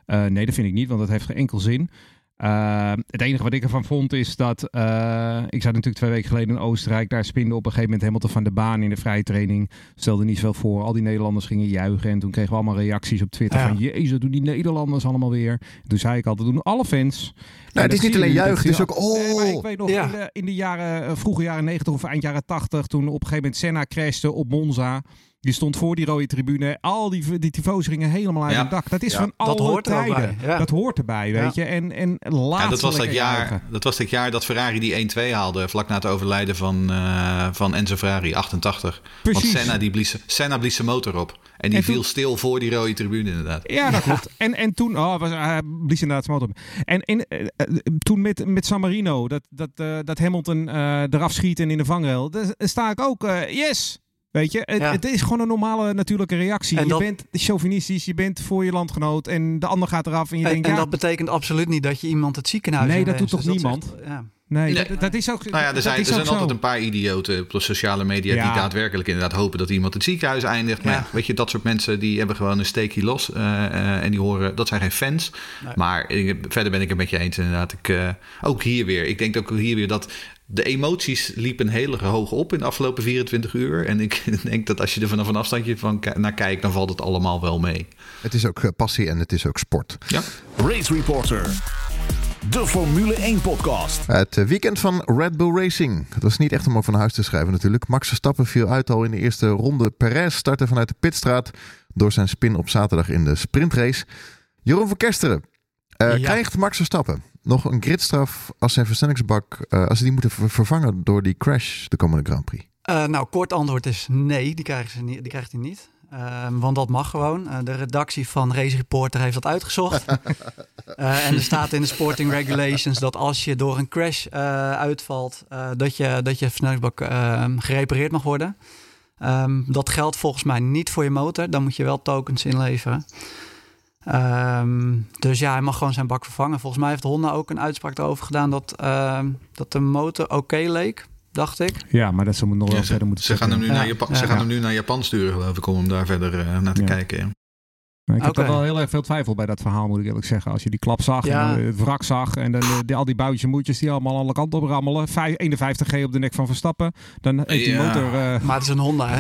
Uh, nee, dat vind ik niet, want dat heeft geen enkel zin. Uh, het enige wat ik ervan vond is dat. Uh, ik zat natuurlijk twee weken geleden in Oostenrijk. Daar spinde op een gegeven moment Hamilton van de baan in de vrije training. Stelde niet veel voor. Al die Nederlanders gingen juichen. En toen kregen we allemaal reacties op Twitter ja. van. Jezus, doen die Nederlanders allemaal weer. Toen zei ik altijd: doen alle fans. Nou, het is niet alleen juichen, het is ook. Oh. Nee, ik weet nog, ja. in, de, in, de, jaren, uh, vroege jaren 90 of eind jaren 80. Toen op een gegeven moment Senna crashte op Monza. Die stond voor die rode tribune. Al die, die tifo's gingen helemaal uit ja. het dak. Dat is ja, van alle hoort tijden. Ja. Dat hoort erbij, weet je. En, en laat dat, was dat, jaar, dat was dat jaar dat Ferrari die 1-2 haalde. Vlak na het overlijden van, uh, van Enzo Ferrari, 88. Precies. Want Senna, die blies, Senna blies zijn motor op. En die en viel stil voor die rode tribune inderdaad. Ja, dat klopt. En, en toen... Oh, was, hij blies inderdaad motor op. En, en uh, toen met, met San Marino, dat, dat, uh, dat Hamilton eraf schiet en in de vangrail. Daar sta ik ook... yes! Weet je, het, ja. het, is gewoon een normale natuurlijke reactie. En je dat... bent chauvinistisch, je bent voor je landgenoot en de ander gaat eraf en je en, denkt... En ja, dat betekent absoluut niet dat je iemand het ziekenhuis Nee, dat doet toch niemand? Zegt, ja. Nee, nee. Dat, dat, is ook. Nou ja, er zijn, er zijn altijd een paar idioten op de sociale media ja. die daadwerkelijk inderdaad hopen dat iemand het ziekenhuis eindigt. Maar ja. weet je, dat soort mensen die hebben gewoon een steekje los uh, uh, en die horen, dat zijn geen fans. Nee. Maar ik, verder ben ik het met je eens inderdaad. Ik, uh, ook hier weer. Ik denk ook hier weer dat de emoties liepen heel hoog op in de afgelopen 24 uur. En ik denk dat als je er vanaf een afstandje van naar kijkt, dan valt het allemaal wel mee. Het is ook passie en het is ook sport. Ja. Race Reporter. De Formule 1 podcast. Het weekend van Red Bull Racing. Het was niet echt om over naar huis te schrijven natuurlijk. Max Verstappen viel uit al in de eerste ronde. Perez startte vanuit de pitstraat door zijn spin op zaterdag in de sprintrace. Jeroen van Kersteren. Uh, ja. Krijgt Max Verstappen nog een gridstraf als zijn versnellingsbak, uh, als ze die moeten vervangen door die crash de komende Grand Prix? Uh, nou, kort antwoord is nee, die, krijgen ze niet, die krijgt hij niet. Uh, want dat mag gewoon. Uh, de redactie van Race Reporter heeft dat uitgezocht. uh, en er staat in de sporting regulations dat als je door een crash uitvalt, dat, je, dat je versnellingsbak ehm, gerepareerd mag worden. Um, dat geldt volgens mij niet voor je motor. Dan moet je wel tokens inleveren. Um, dus ja, hij mag gewoon zijn bak vervangen. Volgens mij heeft Honda ook een uitspraak erover gedaan dat, dat de motor oké okay leek dacht ik. Ja, maar dat ze nog wel ja, verder moeten ze gaan, hem nu, ja, naar Japan, ja, ze gaan hem nu naar Japan sturen, geloof ik, om hem daar verder uh, naar te kijken. Ik heb Oké. er wel heel erg veel twijfel bij dat verhaal, moet ik eerlijk zeggen. Als je die klap zag Ja. en het wrak zag en dan eh, die, al die boutjes en moedjes die allemaal alle kanten op rammelen. Vijf- 51G op de nek van Verstappen. Dan heeft die Ja. motor... eh, Maar het is een Honda, hè?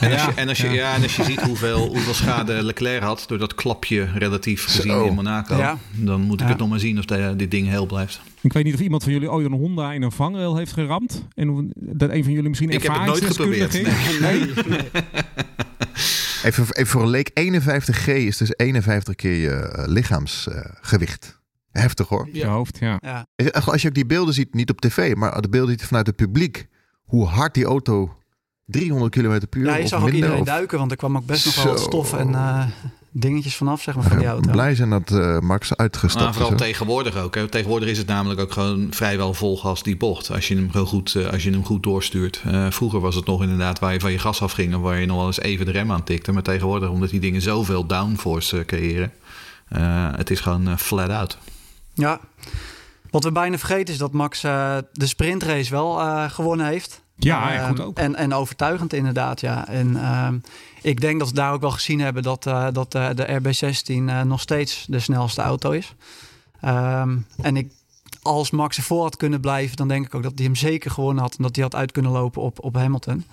En als, Ja. je, en, als je, ja. en als je ziet hoeveel, hoeveel schade Leclerc had door dat klapje relatief gezien Zo. in Monaco, Ja. dan moet ik Ja. het nog maar zien of de- dit ding heel blijft. ik weet niet of iemand van jullie ooit een Honda in een vangrail heeft geramd. En dat een van jullie misschien Ik heb het nooit ervaringsdeskundig geprobeerd, is. Nee. Even, even voor een leek, 51G is dus 51 keer je eh, lichaamsgewicht. Heftig hoor. Je hoofd, ja. Ja. Als je ook die beelden ziet, niet op tv, maar de beelden ziet vanuit het publiek. Hoe hard die auto 300 km per uur ja, je of zag ook minder. iedereen of- duiken, want er kwam ook best nog wel wat stof en eh, dingetjes vanaf, zeg maar, van die Ja, auto. blij zijn dat eh, Max uitgestapt Maar vooral is. hè? tegenwoordig ook. Hè. Tegenwoordig is het namelijk ook gewoon vrijwel vol gas die bocht. Als je hem, gewoon goed, eh, als je hem goed doorstuurt. Eh, vroeger was het nog inderdaad waar je van je gas afging. en Waar je nog wel eens even de rem aan tikte. Maar tegenwoordig, omdat die dingen zoveel downforce creëren. eh, het is gewoon flat out. Ja. Wat we bijna vergeten is dat Max eh, de sprintrace wel eh, gewonnen heeft. Ja, Ehm, en goed ook. En, en overtuigend inderdaad, ja. En ehm, ik denk dat we daar ook wel gezien hebben dat, eh, dat eh, de RB16 eh, nog steeds de snelste auto is. Ehm, en ik, als Max ervoor had kunnen blijven, dan denk ik ook dat hij hem zeker gewonnen had. En dat hij had uit kunnen lopen op, op Hamilton.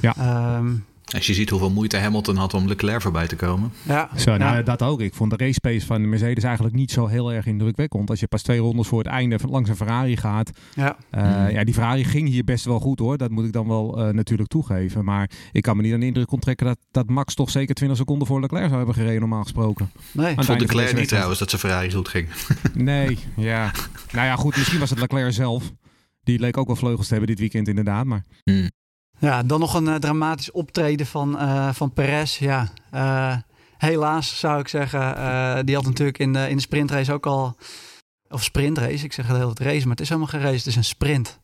Ja. Ehm, Als je ziet hoeveel moeite Hamilton had om Leclerc voorbij te komen. ja. Zo, nou, Ja. dat ook. Ik vond de race pace van de Mercedes eigenlijk niet zo heel erg indrukwekkend. Als je pas twee rondes voor het einde van langs een Ferrari gaat. Ja. eh, Hmm. Ja, die Ferrari ging hier best wel goed hoor. Dat moet ik dan wel eh, natuurlijk toegeven. Maar ik kan me niet aan de indruk onttrekken dat, dat Max toch zeker 20 seconden voor Leclerc zou hebben gereden normaal gesproken. Nee. Aan het Vond Leclerc niet trouwens dat ze Ferrari goed ging. Nee, ja. Nou ja, goed. Misschien was het Leclerc zelf. Die leek ook wel vleugels te hebben dit weekend inderdaad. Maar Hmm. Ja, dan nog een eh, dramatisch optreden van, eh, van Perez. Ja, eh, helaas zou ik zeggen. eh, die had natuurlijk in de, in de sprintrace ook al... Of sprintrace, ik zeg het heel het race, maar het is helemaal geen race. Het is een sprint.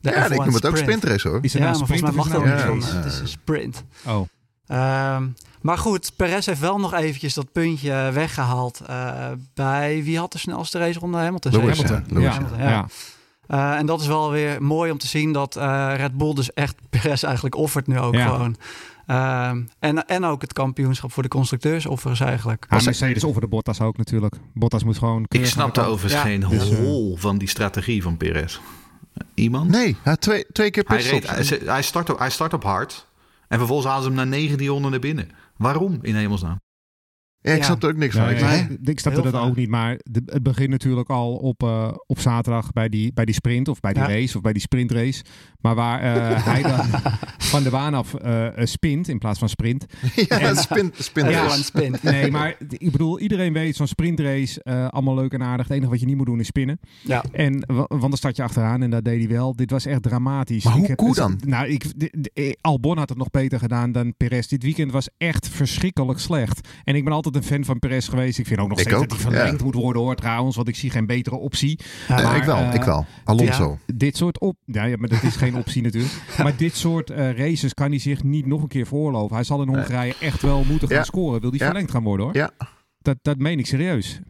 De Ja, F1 ik noem het ook sprint. sprintrace hoor. is Ja, nou maar volgens mij mag is dat er niet. nou Ja? Het is een sprint. Oh, Ehm, maar goed, Perez heeft wel nog eventjes dat puntje weggehaald. eh, bij wie had de snelste race ronde? Hamilton. Lewis, ja. Hamilton. Lewis, ja. Hamilton, ja. ja. Eh, en dat is wel weer mooi om te zien dat eh, Red Bull dus echt Perez eigenlijk offert nu ook Ja. gewoon. Ehm, en, en ook het kampioenschap voor de constructeurs offeren ze eigenlijk. Ja, Mercedes over de Bottas ook natuurlijk. Bottas moet gewoon... Ik kant. overigens Ja. geen Dus, eh, hol van die strategie van Perez. Iemand? Nee, hij twee, twee keer Hij, pitstops. reed, hij, hij, start op, hij start op hard. En vervolgens halen ze hem na 19 ronden naar binnen. Waarom in hemelsnaam? Ja, ik Ja. snap er ook niks van. Nee, Ik Nee. ik snapte dat vaak. ook niet, maar de- het begint natuurlijk al op, eh, op zaterdag bij die, bij die sprint of bij die Ja. race of bij die sprintrace. Maar waar eh, hij dan van de baan af eh, spint in plaats van sprint. ja, En- spin, spin Ja. F1 spint. Nee, maar ik bedoel, iedereen weet zo'n sprintrace, eh, allemaal leuk en aardig. Het enige wat je niet moet doen is spinnen. Ja. En wa- want dan start je achteraan en dat deed hij wel. Dit was echt dramatisch. Maar hoe heb- cool dan? Nou, ik, de- de- Albon had het nog beter gedaan dan Perez. Dit weekend was echt verschrikkelijk slecht. En ik ben altijd een fan van Perez geweest. Ik vind ook nog Ik steeds ook, dat hij verlengd ja. moet worden hoor trouwens. Want ik zie geen betere optie. Ja, maar, ik wel, eh, ik wel. Alonso. Dit soort op... Ja, ja, maar dat is geen optie natuurlijk. Maar dit soort eh, races kan hij zich niet nog een keer voorlopen. Hij zal in Hongarije echt wel moeten gaan Ja. scoren. Wil hij Ja. verlengd gaan worden hoor. Ja. Dat, dat meen ik serieus.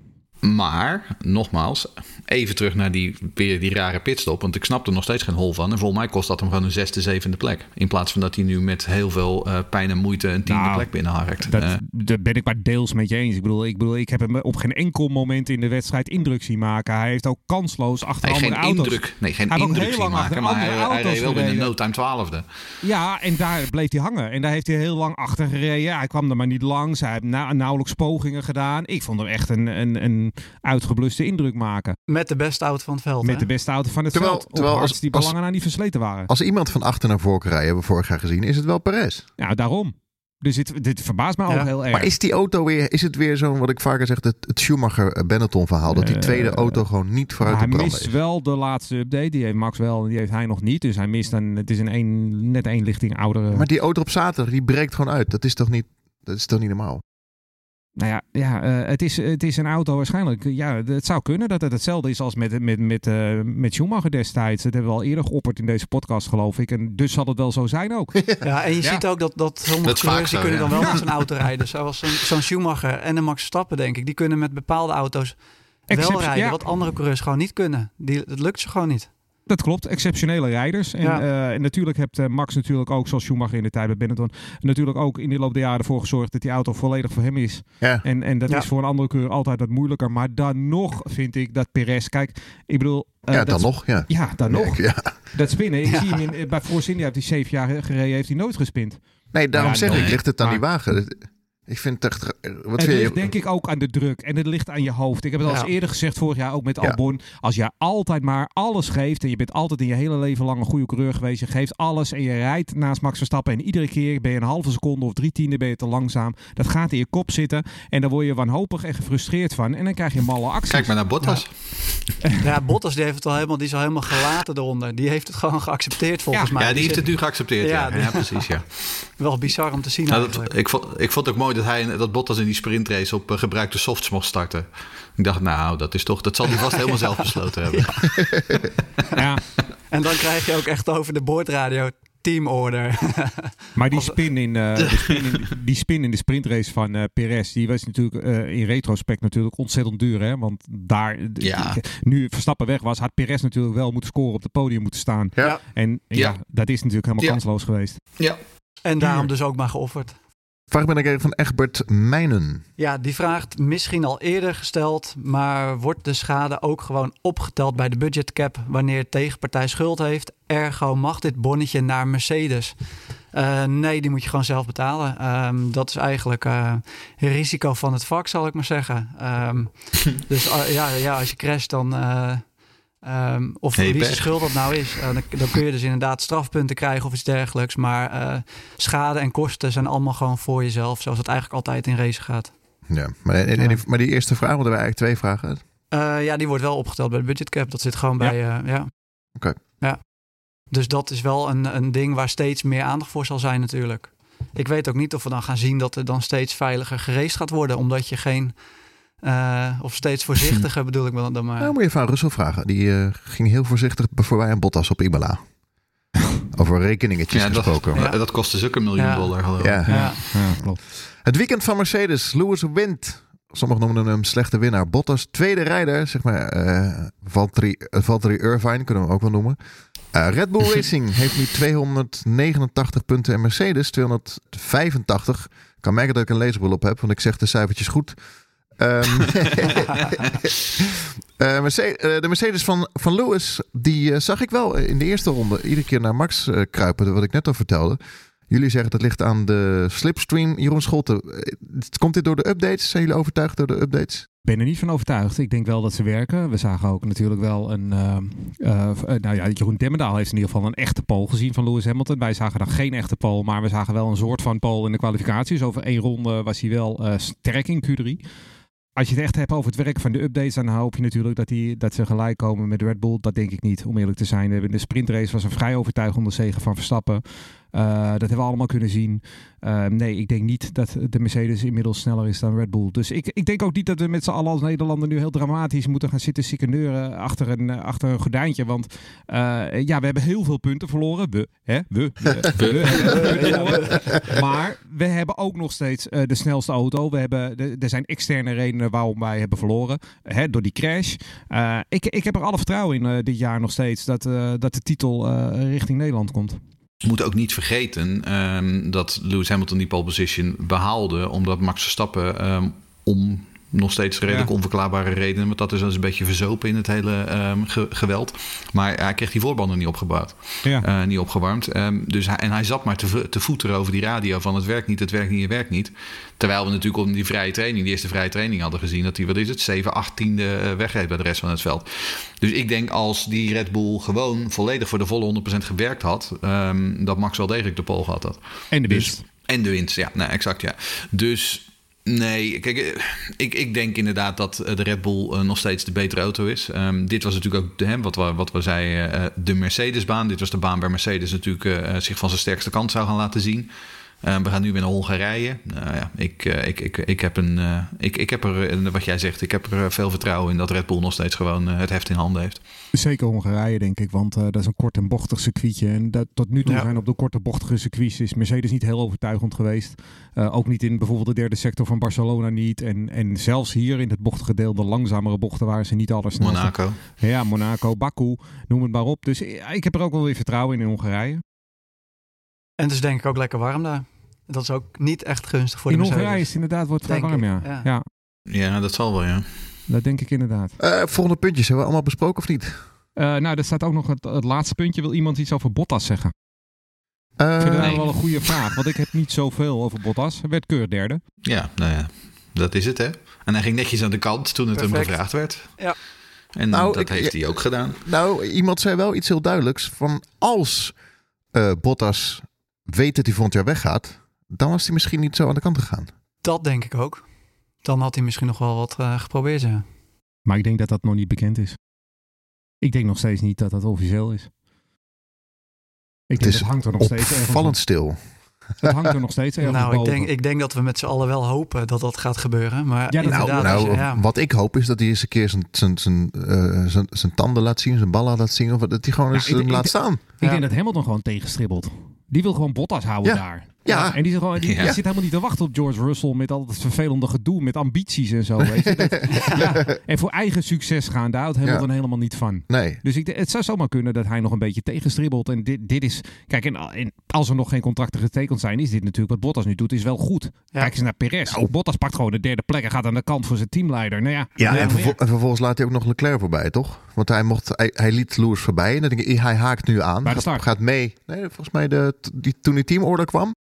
Maar, nogmaals, even terug naar die, weer die rare pitstop. Want ik snap er nog steeds geen hol van. En volgens mij kost dat hem gewoon een zesde, zevende plek. In plaats van dat hij nu met heel veel eh, pijn en moeite een tiende Nou, plek binnenharkt. Dat, Eh, daar ben ik maar deels met je eens. Ik bedoel, ik bedoel, ik heb hem op geen enkel moment in de wedstrijd indruk zien maken. Hij heeft ook kansloos achter nee, geen andere auto's. indruk, nee, geen Hij indruk zien maken. Maar hij, hij reed wel gereden. no time twaalfde. Ja, en daar bleef hij hangen. En daar heeft hij heel lang achter gereden. Hij kwam er maar niet langs. Hij heeft na- nauwelijks pogingen gedaan. Ik vond hem echt een, een, een uitgebluste indruk maken. Met de beste auto van het veld. Met hè? de beste auto van het Terwijl- veld. Terwijl als- die als- belangen aan die versleten waren. Als iemand van achter naar voren kan rijden, hebben we vorig jaar gezien, is het wel Perez. Ja, daarom. Dus dit, dit verbaast me Ja. ook heel erg. Maar is die auto weer, is het weer zo'n, wat ik vaker zeg, het, het Schumacher-Benetton verhaal, dat die Eh, tweede auto gewoon niet vooruit hij te branden mist is? wel de laatste update. Die heeft Max wel en die heeft hij nog niet. Dus hij mist dan, het is een één, net één lichting oudere. Maar die auto op zaterdag, die breekt gewoon uit. Dat is toch niet, dat is toch niet normaal? Nou ja, ja eh, het, is, het is een auto waarschijnlijk. Ja, het zou kunnen dat het hetzelfde is als met, met, met, eh, met Schumacher destijds. Dat hebben we al eerder geopperd in deze podcast, geloof ik. En dus zal het wel zo zijn ook. Ja, en je Ja. ziet ook dat, dat sommige coureurs kunnen ja. dan wel Ja. met zijn auto rijden. Zoals zo'n zo'n Schumacher en een Max Verstappen, denk ik. Die kunnen met bepaalde auto's wel Except- rijden, ja. wat andere coureurs gewoon niet kunnen. Die, dat lukt ze gewoon niet. Dat klopt, exceptionele rijders. En, Ja. eh, en natuurlijk heeft eh, Max natuurlijk ook, zoals Schumacher in de tijd bij Benetton, natuurlijk ook in de loop der jaren ervoor gezorgd dat die auto volledig voor hem is. Ja. En, en dat Ja. is voor een andere keur altijd wat moeilijker. Maar dan nog vind ik dat Perez, kijk, ik bedoel... eh, ja, dan nog. Ja. Ja, dan nog. Ja. Dat spinnen. Ik Ja. zie hem in, bij Force India heeft hij zeven jaar gereden, heeft hij nooit gespind. Nee, daarom Ja, zeg nee. ik, ligt het aan die wagen? Ik vind het echt... Wat het vind ligt je? denk ik ook aan de druk en het ligt aan je hoofd. Ik heb het al eens eerder gezegd vorig jaar ook met Ja. Albon. Als jij altijd maar alles geeft en je bent altijd in je hele leven lang een goede coureur geweest. Je geeft alles en je rijdt naast Max Verstappen en iedere keer ben je een halve seconde of drie tiende ben je te langzaam. Dat gaat in je kop zitten en daar word je wanhopig en gefrustreerd van. En dan krijg je malle acties. Kijk maar naar Bottas. Ja, Bottas die heeft het al helemaal, die is al helemaal gelaten eronder. Die heeft het gewoon geaccepteerd volgens Ja. mij. Ja, die heeft het nu geaccepteerd. Ja, Ja, precies. Ja. Wel bizar om te zien Nou, dat, ik, vond, ik vond het ook mooi dat, hij, dat Bottas in die sprintrace op eh, gebruikte softs mocht starten. Ik dacht, nou, dat is toch, dat zal hij vast helemaal zelf besloten hebben. Ja, En dan krijg je ook echt over de boordradio team order. maar die spin in, eh, de, spin in, die spin in de sprintrace van eh Perez, die was natuurlijk eh, in retrospect natuurlijk ontzettend duur. Hè? Want daar, Ja. nu Verstappen weg was, had Perez natuurlijk wel moeten scoren op het podium moeten staan. Ja. En ja, Ja. dat is natuurlijk helemaal Ja. kansloos geweest. Ja. en daarom dus ook maar geofferd. Vraag ben ik even van Egbert Mijnen. Ja, die vraagt misschien al eerder gesteld, maar wordt de schade ook gewoon opgeteld bij de budgetcap wanneer tegenpartij schuld heeft? Ergo mag dit bonnetje naar Mercedes. Eh, nee, die moet je gewoon zelf betalen. Ehm, dat is eigenlijk eh, het risico van het vak, zal ik maar zeggen. Ehm, dus eh, ja, ja, als je crasht, dan. Eh, ehm, of Hey, wie zijn schuld dat nou is, eh, dan, dan kun je dus inderdaad strafpunten krijgen of iets dergelijks. Maar eh, schade en kosten zijn allemaal gewoon voor jezelf, zoals het eigenlijk altijd in race gaat. Ja, maar, en, en die, maar die eerste vraag, want er waren eigenlijk twee vragen. Eh, ja, die wordt wel opgeteld bij de budgetcap. Dat zit gewoon bij. ja. Oké. Ja. Dus dat is wel een, een ding waar steeds meer aandacht voor zal zijn, natuurlijk. Ik weet ook niet of we dan gaan zien dat er dan steeds veiliger gereest gaat worden, omdat je geen. Eh, of steeds voorzichtiger bedoel ik wel dan maar. Nou, moet je even aan Russell vragen. Die eh, ging heel voorzichtig voorbij aan Bottas op Imola. Over rekeningetjes Ja, dat, gesproken. Ja. dat kostte dus ook een miljoen Ja. dollar, geloof ik. Ja. ja. Ja, klopt. Het weekend van Mercedes. Lewis wint. Sommigen noemen hem slechte winnaar. Bottas, tweede rijder. Zeg maar eh Valtteri, Valtteri Irvine kunnen we hem ook wel noemen. Eh, Red Bull Racing heeft nu 289 punten en Mercedes 285. Ik kan merken dat ik een leesbril op heb, want ik zeg de cijfertjes goed. Ehm, eh, Mercedes, eh, de Mercedes van, van Lewis, die eh, zag ik wel in de eerste ronde iedere keer naar Max eh, kruipen, wat ik net al vertelde. Jullie zeggen dat ligt aan de slipstream. Jeroen Scholten, komt dit door de updates? Zijn jullie overtuigd door de updates? Ik ben er niet van overtuigd. Ik denk wel dat ze werken. We zagen ook natuurlijk wel een... eh, eh, nou ja, Jeroen Demmendaal heeft in ieder geval een echte pole gezien van Lewis Hamilton. Wij zagen dan geen echte pole, maar we zagen wel een soort van pole in de kwalificaties. Over één ronde was hij wel eh, sterk in Q3. Als je het echt hebt over het werk van de updates, dan hoop je natuurlijk dat, die, dat ze gelijk komen met Red Bull. Dat denk ik niet, om eerlijk te zijn. De sprintrace was een vrij overtuigende zege van Verstappen. Eh, dat hebben we allemaal kunnen zien. Eh, nee, ik denk niet dat de Mercedes inmiddels sneller is dan Red Bull. Dus ik, ik denk ook niet dat we met z'n allen als Nederlander nu heel dramatisch moeten gaan zitten sikkeneuren achter een, eh, achter een gordijntje. Want eh, ja, we hebben heel veel punten verloren. We, hè? We. We. Maar we hebben ook nog steeds eh, de snelste auto. We hebben, er zijn externe redenen waarom wij hebben verloren. Hè, door die crash. Eh, ik, ik heb er alle vertrouwen in eh, dit jaar nog steeds dat, eh, dat de titel eh, richting Nederland komt. We moeten ook niet vergeten ehm, dat Lewis Hamilton die pole position behaalde. Omdat Max Verstappen ehm, om nog steeds redelijk Ja. onverklaarbare redenen. Want dat is dus een beetje verzopen in het hele ehm, ge- geweld. Maar hij kreeg die voorbanden niet opgebouwd. Ja. eh, niet opgewarmd. Ehm, dus hij, en hij zat maar te, te voeteren over die radio van het werkt niet, het werkt niet, het werkt niet. Terwijl we natuurlijk op die vrije training, die eerste vrije training hadden gezien... dat hij, wat is het, 7, 8 tiende eh, wegreed bij de rest van het veld. Dus ik denk als die Red Bull gewoon volledig voor de volle 100% gewerkt had... ehm, dat Max wel degelijk de pole gehad had. En de Dus- winst. En de winst, ja. Nou, exact, ja. Dus nee, kijk, eh, ik, ik denk inderdaad dat eh, de Red Bull eh, nog steeds de betere auto is. Ehm, dit was natuurlijk ook hè, wat, we, wat we zeiden, de Mercedes-baan. Dit was de baan waar Mercedes natuurlijk zich van zijn sterkste kant zou gaan laten zien. Uh, we gaan nu weer naar Hongarije. Nou ja, ik, uh, ik, ik, ik, heb een, uh, ik, ik heb er, wat jij zegt, ik heb er veel vertrouwen in dat Red Bull nog steeds gewoon het heft in handen heeft. Zeker Hongarije, denk ik, want dat is een kort en bochtig circuitje. En dat, tot nu toe ja. zijn op de korte bochtige circuits is Mercedes niet heel overtuigend geweest. ook niet in bijvoorbeeld de derde sector van Barcelona niet. En, en zelfs hier in het bochtige deel, de langzamere bochten, waren ze niet alles Monaco. Ja, Monaco, Baku, noem het maar op. Dus ik heb er ook wel weer vertrouwen in in Hongarije. En het is denk ik ook lekker warm daar. Dat is ook niet echt gunstig voor in de In Hongarije is het inderdaad wordt vrij warm, ja. Ja. ja. ja. dat zal wel, ja. Dat denk ik inderdaad. Uh, volgende puntjes, hebben we allemaal besproken of niet? Uh, nou, er staat ook nog het, het, laatste puntje. Wil iemand iets over Bottas zeggen? Uh, ik vind dat nee. wel een goede vraag, want ik heb niet zoveel over Bottas. Hij werd keur derde. Ja, nou ja, dat is het hè. En hij ging netjes aan de kant toen het Perfect. hem gevraagd werd. Ja. En nou, dat ik, heeft hij ook gedaan. Nou, iemand zei wel iets heel duidelijks. Van als uh, Bottas weet dat hij volgend jaar weggaat, dan was hij misschien niet zo aan de kant gegaan. Dat denk ik ook. Dan had hij misschien nog wel wat uh, geprobeerd, ja. Maar ik denk dat dat nog niet bekend is. Ik denk nog steeds niet dat dat officieel is. Ik het denk, is dat hangt er nog steeds opvallend stil. Het hangt er nog steeds ergens Nou, ik denk, ik denk dat we met z'n allen wel hopen dat dat gaat gebeuren. Maar Ja, Nou, nou je- ja. wat ik hoop is dat hij eens een keer zijn, zijn, zijn, eh, zijn, zijn tanden laat zien, zijn ballen laat zien. Of dat hij gewoon Ja, eens ik- hem ik- laat staan. Ik Ja. denk dat Hamilton gewoon tegenstribbelt. Die wil gewoon Bottas houden Ja. daar. Ja. En die, gewoon, die, die Ja. zit helemaal niet te wachten op George Russell met al het vervelende gedoe, met ambities en zo. Weet je? Dat- ja. En voor eigen succes gaan, daar houdt Hamilton helemaal niet van. Nee. Dus ik, het zou zomaar kunnen dat hij nog een beetje tegenstribbelt. En dit, dit is. Kijk, en, en als er nog geen contracten getekend zijn, is dit natuurlijk wat Bottas nu doet, is wel goed. Kijk eens naar Perez. Nou. Bottas pakt gewoon de derde plek en gaat aan de kant voor zijn teamleider. Nou ja, Ja, nou en, ja, vervol- en vervolgens laat hij ook nog Leclerc voorbij, toch? Want hij, mocht, hij, hij liet Lewis voorbij. En dan denk ik, hij haakt nu aan. Bij de gaat, start. gaat mee. Nee, volgens mij de, die, toen die teamorder kwam,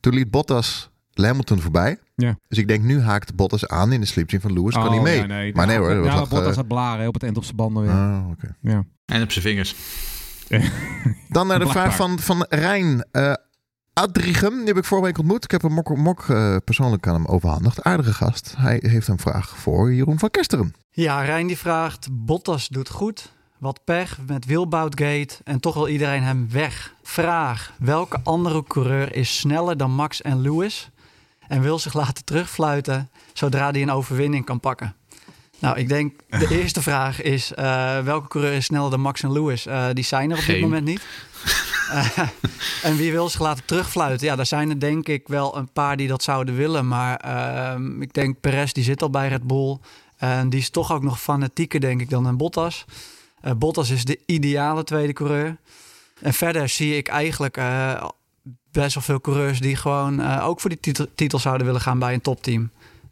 toen liet Bottas Hamilton voorbij. Ja. Dus ik denk, nu haakt Bottas aan in de slipstream van Lewis. kan Oh, hij mee. ja, nee, maar nee hoor. Ja, Bottas eh, had blaren hè, op het eind op zijn banden weer. ah, oké. ja. En op zijn vingers. Dan naar de vraag van, van Rijn. eh Adrichem, die heb ik vorige week ontmoet. Ik heb een mok, mok eh, persoonlijk aan hem overhandigd. Aardige gast. Hij heeft een vraag voor Jeroen van Kesteren. Ja, Rijn die vraagt, Bottas doet goed. Wat pech met Wilboutgate en toch wil iedereen hem weg. Vraag, welke andere coureur is sneller dan Max en Lewis? En wil zich laten terugfluiten zodra hij een overwinning kan pakken? Nou, ik denk de eerste vraag is, eh, welke coureur is sneller dan Max en Lewis? Eh, die zijn er op dit moment niet. Eh, en wie wil zich laten terugfluiten? Ja, daar zijn er denk ik wel een paar die dat zouden willen. Maar ehm, ik denk Perez, die zit al bij Red Bull. En die is toch ook nog fanatieker, denk ik, dan een Bottas. Eh, Bottas is de ideale tweede coureur. En verder zie ik eigenlijk eh, best wel veel coureurs die gewoon eh, ook voor die titel, titel zouden willen gaan bij een topteam.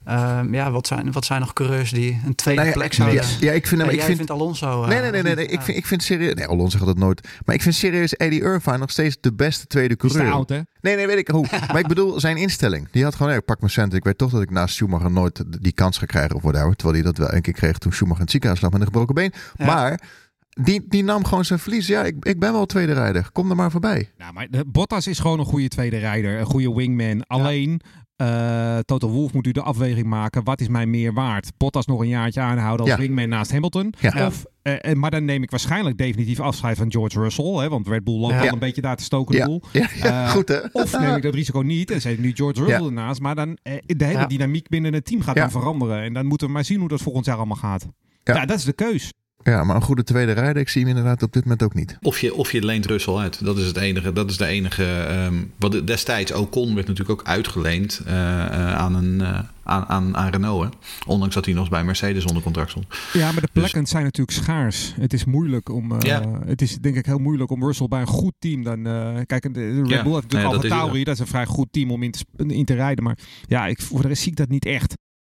Ehm, ja, wat zijn, wat zijn nog coureurs die een tweede Nou ja, plek ja, zouden... ja, ik vind hem. Ja, ik jij vind, vindt Alonso... eh, nee, nee, nee, nee, nee. Ik vind, ik vind serieus. Nee, Alonso gaat dat nooit. Maar ik vind serieus Eddie Irvine nog steeds de beste tweede is coureur. oud, hè? Nee, nee, weet ik hoe. maar ik bedoel zijn instelling. Die had gewoon, ja, ik pak mijn centen. Ik weet toch dat ik naast Schumacher nooit die kans ga krijgen of whatever. Terwijl hij dat wel een keer kreeg toen Schumacher in het ziekenhuis lag met een gebroken been. Ja. Maar die, die nam gewoon zijn verlies. Ja, ik, ik ben wel tweede rijder. Kom er maar voorbij. Nou, maar de, Bottas is gewoon een goede tweede rijder. Een goede wingman. Alleen, eh Toto Wolff moet u de afweging maken. Wat is mij meer waard? Bottas nog een jaartje aanhouden als Ja. wingman naast Hamilton? Ja. Of, eh, eh, maar dan neem ik waarschijnlijk definitief afscheid van George Russell. Hè, want Red Bull loopt Ja. wel een beetje daar te stoken de Ja, boel. ja, ja goed hè. Of neem ik dat risico niet en zet ik nu George Russell ernaast. Maar dan de hele dynamiek binnen het team gaat dan veranderen. En dan moeten we maar zien hoe dat volgend jaar allemaal gaat. Ja, dat is de keus. Ja, maar een goede tweede rijder, ik zie hem inderdaad op dit moment ook niet. Of je, of je leent Russell uit. Dat is het enige. Dat is de enige. ehm, wat destijds Ocon werd natuurlijk ook uitgeleend eh, eh, aan, een, eh, aan, aan, aan Renault. Hè? Ondanks dat hij nog bij Mercedes onder contract stond. Ja, maar de Dus- plekken zijn natuurlijk schaars. Het is moeilijk om. eh, Ja. Het is denk ik heel moeilijk om Russell bij een goed team dan. eh, kijk, de, de Red Ja. Bull heeft Ja, natuurlijk dat Alfa is. Dat is een vrij goed team om in te, in te rijden. Maar ja, ik, voor de rest zie ik dat niet echt.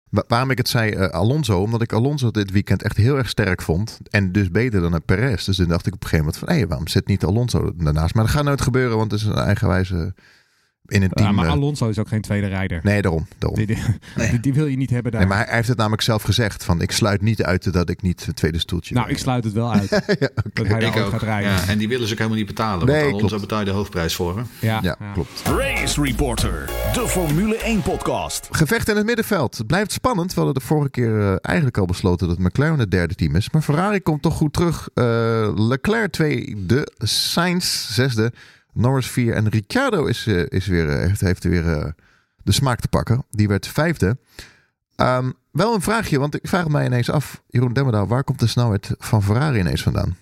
Wa- waarom ik het zei, eh, Alonso, omdat ik Alonso dit weekend echt heel erg sterk vond. En dus beter dan een Perez. Dus toen dacht ik op een gegeven moment van, hé, waarom zit niet Alonso daarnaast? Maar dat gaat nooit gebeuren, want het is een eigenwijze in een team. Ja, maar eh, Alonso is ook geen tweede rijder. nee, daarom. daarom. Die, die, die- die wil je niet hebben daar. Nee, maar hij, heeft het namelijk zelf gezegd van, ik sluit niet uit dat ik niet het tweede stoeltje nou, ik sluit het wel uit. ja. Dat hij Ik ook. gaat rijden. Ja, en die willen ze ook helemaal niet betalen. Nee, want Alonso klopt. betaalt de hoofdprijs voor. Hè? Ja, Ja, ja. klopt. Race Reporter, de Formule 1 podcast. Gevecht in het middenveld. Het blijft spannend. We hadden de vorige keer eh, eigenlijk al besloten dat McLaren het derde team is. Maar Ferrari komt toch goed terug. Eh, Leclerc tweede, Sainz zesde. Norris 4 en Ricciardo is, eh, is weer, eh, heeft, heeft weer eh, de smaak te pakken. Die werd vijfde. Ehm, wel een vraagje, want ik vraag mij ineens af, Jeroen Demmerdaal, waar komt de snelheid van Ferrari ineens vandaan?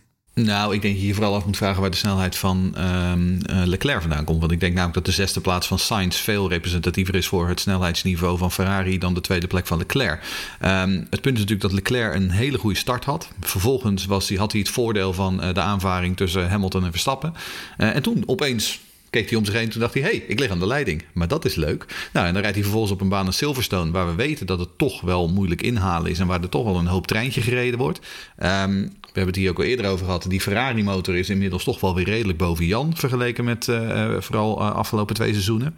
Nou, ik denk dat je je vooral af moet vragen waar de snelheid van ehm, eh, Leclerc vandaan komt. Want ik denk namelijk dat de zesde plaats van Sainz veel representatiever is voor het snelheidsniveau van Ferrari dan de tweede plek van Leclerc. Ehm, het punt is natuurlijk dat Leclerc een hele goede start had. Vervolgens was had hij het voordeel van eh, de aanvaring tussen Hamilton en Verstappen. Eh, en toen opeens keek hij om zich heen. Toen dacht hij, hé, hey, ik lig aan de leiding. Maar dat is leuk. Nou, en dan rijdt hij vervolgens op een baan als Silverstone... waar we weten dat het toch wel moeilijk inhalen is... en waar er toch wel een hoop treintje gereden wordt. Ehm, we hebben het hier ook al eerder over gehad. Die Ferrari-motor is inmiddels toch wel weer redelijk boven Jan... vergeleken met uh, vooral uh, afgelopen twee seizoenen.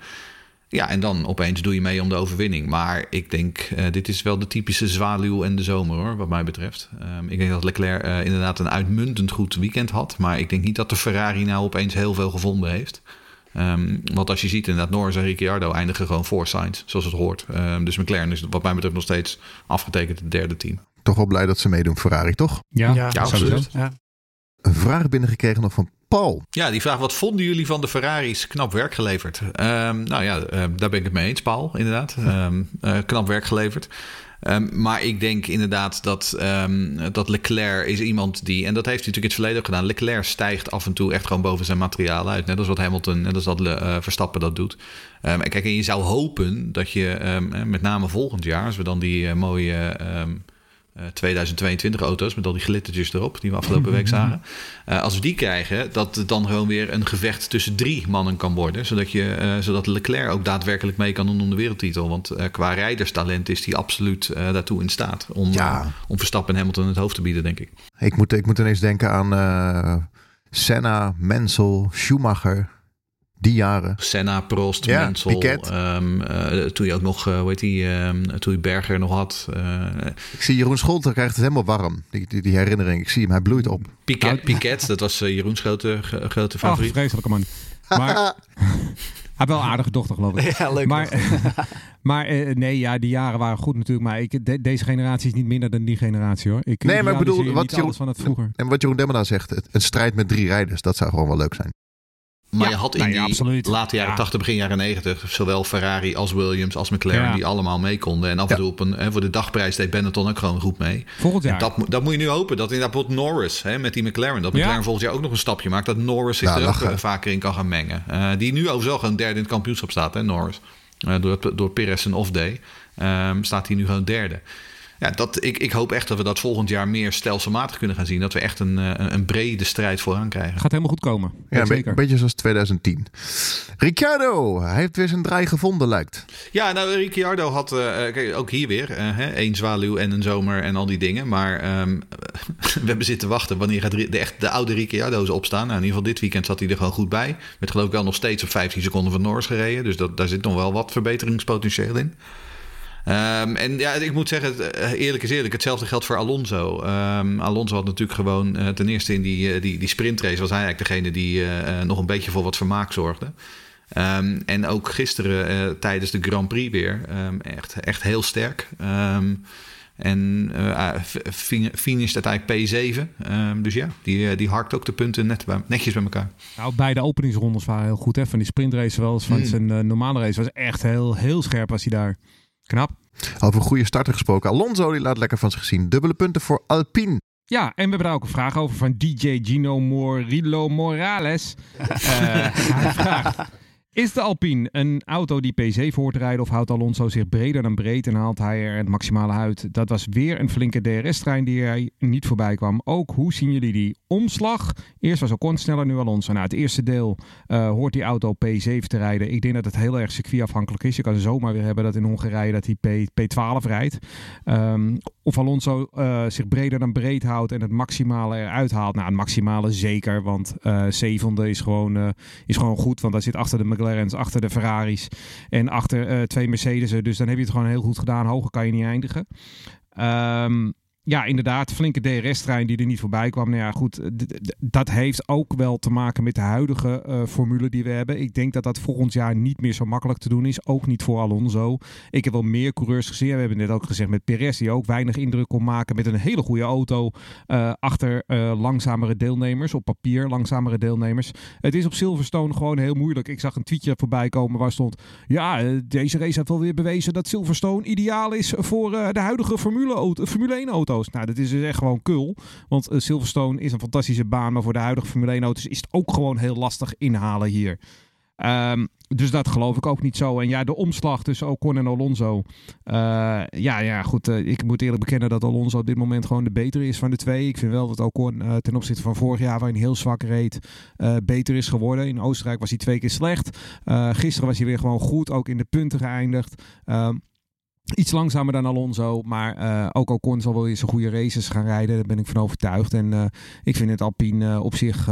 Ja, en dan opeens doe je mee om de overwinning. Maar ik denk, dit is wel de typische zwaluw en de zomer hoor, wat mij betreft. Um, ik denk dat Leclerc inderdaad een uitmuntend goed weekend had. Maar ik denk niet dat de Ferrari nou opeens heel veel gevonden heeft. Um, want als je ziet inderdaad, Norris en Ricciardo eindigen gewoon voor Sainz, zoals het hoort. Um, dus McLaren is wat mij betreft nog steeds afgetekend het derde team. Toch wel blij dat ze meedoen, Ferrari, toch? Ja, Ja, Ja, sowieso. absoluut. Ja. Een vraag binnengekregen nog van Paul. Ja, die vraag, wat vonden jullie van de Ferraris? Knap werk geleverd. Um, nou ja, uh, daar ben ik het mee eens, Paul, inderdaad. Um, uh, knap werk geleverd. Um, maar ik denk inderdaad dat, um, dat Leclerc is iemand die... en dat heeft hij natuurlijk in het verleden ook gedaan. Leclerc stijgt af en toe echt gewoon boven zijn materiaal uit. Net als wat Hamilton, net als dat uh, Verstappen dat doet. Um, en kijk, en je zou hopen dat je met name volgend jaar... als we dan die uh, mooie... Uh, 2022 auto's met al die glittertjes erop, die we afgelopen week zagen. Uh, als we die krijgen, dat het dan gewoon weer een gevecht tussen drie mannen kan worden. Zodat, je, uh, zodat Leclerc ook daadwerkelijk mee kan doen om de wereldtitel. Want uh, qua rijderstalent is hij absoluut daartoe in staat om, Ja. om Verstappen en Hamilton het hoofd te bieden, denk ik. Ik moet, ik moet ineens denken aan eh, Senna, Mansell, Schumacher. Die jaren. Senna, Prost, Ja. Piquet. Um, uh, toen je ook nog, uh, hoe heet die, um, toen je Berger nog had. Uh, Ik zie Jeroen Scholten krijgt het helemaal warm. Die, die, die herinnering. Ik zie hem, hij bloeit op. Piquet, Piquet dat was uh, Jeroens grote, grote favoriet. Ach, vreselijke man. Maar hij heeft wel een aardige dochter, geloof ik. Ja, leuk. Maar, maar uh, nee, ja, die jaren waren goed natuurlijk. Maar ik, de, deze generatie is niet minder dan die generatie, hoor. Ik, nee, maar ik bedoel, wat Jeroen, van het vroeger. En wat Jeroen Demmerda zegt, een strijd met drie rijders, dat zou gewoon wel leuk zijn. Maar Ja, je had in nou die absoluut. late jaren Ja. 80, begin jaren 90, zowel Ferrari als Williams als McLaren, Ja. die allemaal mee konden. En af en Ja. toe op een, hè, voor de dagprijs deed Benetton ook gewoon goed mee. Volgend jaar. En dat, moet- dat moet je nu hopen. Dat inderdaad bijvoorbeeld Norris hè, met die McLaren, dat Ja. McLaren volgend jaar ook nog een stapje maakt. Dat Norris zich Ja, er ook eh, vaker in kan gaan mengen. Eh, die nu overigens wel gewoon derde in het kampioenschap staat, hè, Norris. Eh, door, door Perez een off-day ehm, staat hij nu gewoon derde. Ja, dat, ik, ik hoop echt dat we dat volgend jaar meer stelselmatig kunnen gaan zien. Dat we echt een, eh, een, een brede strijd vooraan krijgen. Gaat helemaal goed komen. Ja, zeker. een beetje zoals 2010. Ricciardo, hij heeft weer zijn draai gevonden, lijkt. Ja, nou, Ricciardo had eh, eh, kijk, ook hier weer hè, één zwaluw en een zomer en al die dingen. Maar ehm, we hebben zitten wachten wanneer gaat de, echt de oude Ricciardo's opstaan. Nou, in ieder geval dit weekend zat hij er gewoon goed bij. Werd geloof ik wel nog steeds op 15 seconden van Norris gereden. Dus dat, daar zit nog wel wat verbeteringspotentieel in. Um, en ja, ik moet zeggen, eh, eerlijk is eerlijk, hetzelfde geldt voor Alonso. Um, Alonso had natuurlijk gewoon uh, ten eerste in die, uh, die, die sprintrace was hij eigenlijk degene die uh, nog een beetje voor wat vermaak zorgde. Um, en ook gisteren tijdens de Grand Prix weer um, echt, echt heel sterk. Um, en uh, finisht uiteindelijk P7. Um, dus ja, die, die harkt ook de punten net bij, netjes bij elkaar. Nou, beide openingsrondes waren heel goed. Hè? Van die sprintrace als van Mm. zijn uh, normale race. Was echt heel, heel scherp was hij daar. Knap. Over goede starter gesproken. Alonso die laat lekker van zich zien. Dubbele punten voor Alpine. Ja, en we hebben daar ook een vraag over van DJ Gino Morillo Morales. Uh, hij vraagt... Is de Alpine een auto die P7 hoort rijden of houdt Alonso zich breder dan breed en haalt hij er het maximale uit? Dat was weer een flinke DRS-trein die hij niet voorbij kwam. Ook hoe zien jullie die omslag? Eerst was Ocon sneller, nu Alonso. Nou, het eerste deel uh, hoort die auto P7 te rijden. Ik denk dat het heel erg circuitafhankelijk is. Je kan zomaar weer hebben dat in Hongarije dat hij P, P12 rijdt. Um, of Alonso uh, zich breder dan breed houdt en het maximale eruit haalt. Nou, het maximale zeker, want uh, zevende is gewoon, is gewoon goed. Want daar zit achter de McLaren's, achter de Ferraris en achter uh, twee Mercedes'en. Dus dan heb je het gewoon heel goed gedaan. Hoger kan je niet eindigen. Um, ja, inderdaad, flinke DRS-trein die er niet voorbij kwam. Nou ja, goed, dat heeft ook wel te maken met de huidige eh, formule die we hebben. Ik denk dat dat volgend jaar niet meer zo makkelijk te doen is. Ook niet voor Alonso. Ik heb wel meer coureurs gezien. We hebben net ook gezegd met Perez, die ook weinig indruk kon maken met een hele goede auto eh, achter eh, langzamere deelnemers. Op papier langzamere deelnemers. Het is op Silverstone gewoon heel moeilijk. Ik zag een tweetje voorbij komen waar stond... Ja, deze race heeft wel weer bewezen dat Silverstone ideaal is voor de huidige Formule, auto, Formule 1 Nou, dat is dus echt gewoon kul. Want eh, Silverstone is een fantastische baan, maar voor de huidige Formule 1 auto's is het ook gewoon heel lastig inhalen hier. Ehm, dus dat geloof ik ook niet zo. En ja, de omslag tussen Ocon en Alonso. eh, ja, ja, goed. eh, ik moet eerlijk bekennen dat Alonso op dit moment gewoon de betere is van de twee. Ik vind wel dat Ocon ten opzichte van vorig jaar, waarin hij heel zwak reed, beter is geworden. In Oostenrijk was hij twee keer slecht. Gisteren was hij weer gewoon goed, ook in de punten geëindigd. Iets langzamer dan Alonso, maar eh, ook Ocon zal wel eens een goede races gaan rijden. Daar ben ik van overtuigd. En eh, ik vind het Alpine eh, op zich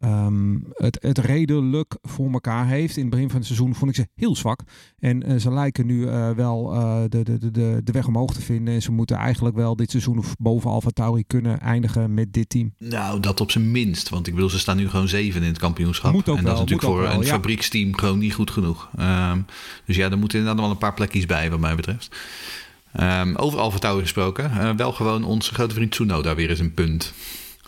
eh, ehm, het, het redelijk voor elkaar heeft. In het begin van het seizoen vond ik ze heel zwak. En eh, ze lijken nu eh, wel eh, de, de, de- de, weg omhoog te vinden. En ze moeten eigenlijk wel dit seizoen boven Alfa Tauri kunnen eindigen met dit team. Nou, dat op zijn minst. Want ik bedoel, ze staan nu gewoon zeven in het kampioenschap. Moet ook en dat wel, is natuurlijk voor wel, een ja. fabrieksteam gewoon niet goed genoeg. Ehm, dus ja, er moeten inderdaad wel een paar plekjes bij, wat mij betreft. Ehm, over Alfa Tauri gesproken. wel gewoon onze grote vriend Tsunoda weer eens een punt.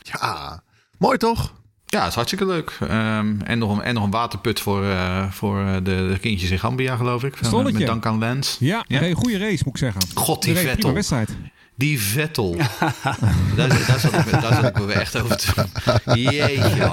Ja, mooi toch? Ja, is hartstikke leuk. Ehm, en, nog een, en nog een waterput voor, eh, voor eh, de, de kindjes in Gambia, geloof ik. Stolletje. Met dank aan Lens. Ja, Ja. een goede race moet ik zeggen. God, die Vettel. wedstrijd. Die Vettel. daar, daar, zat ik, me- daar zat ik me weer echt over te Jeetje, dan,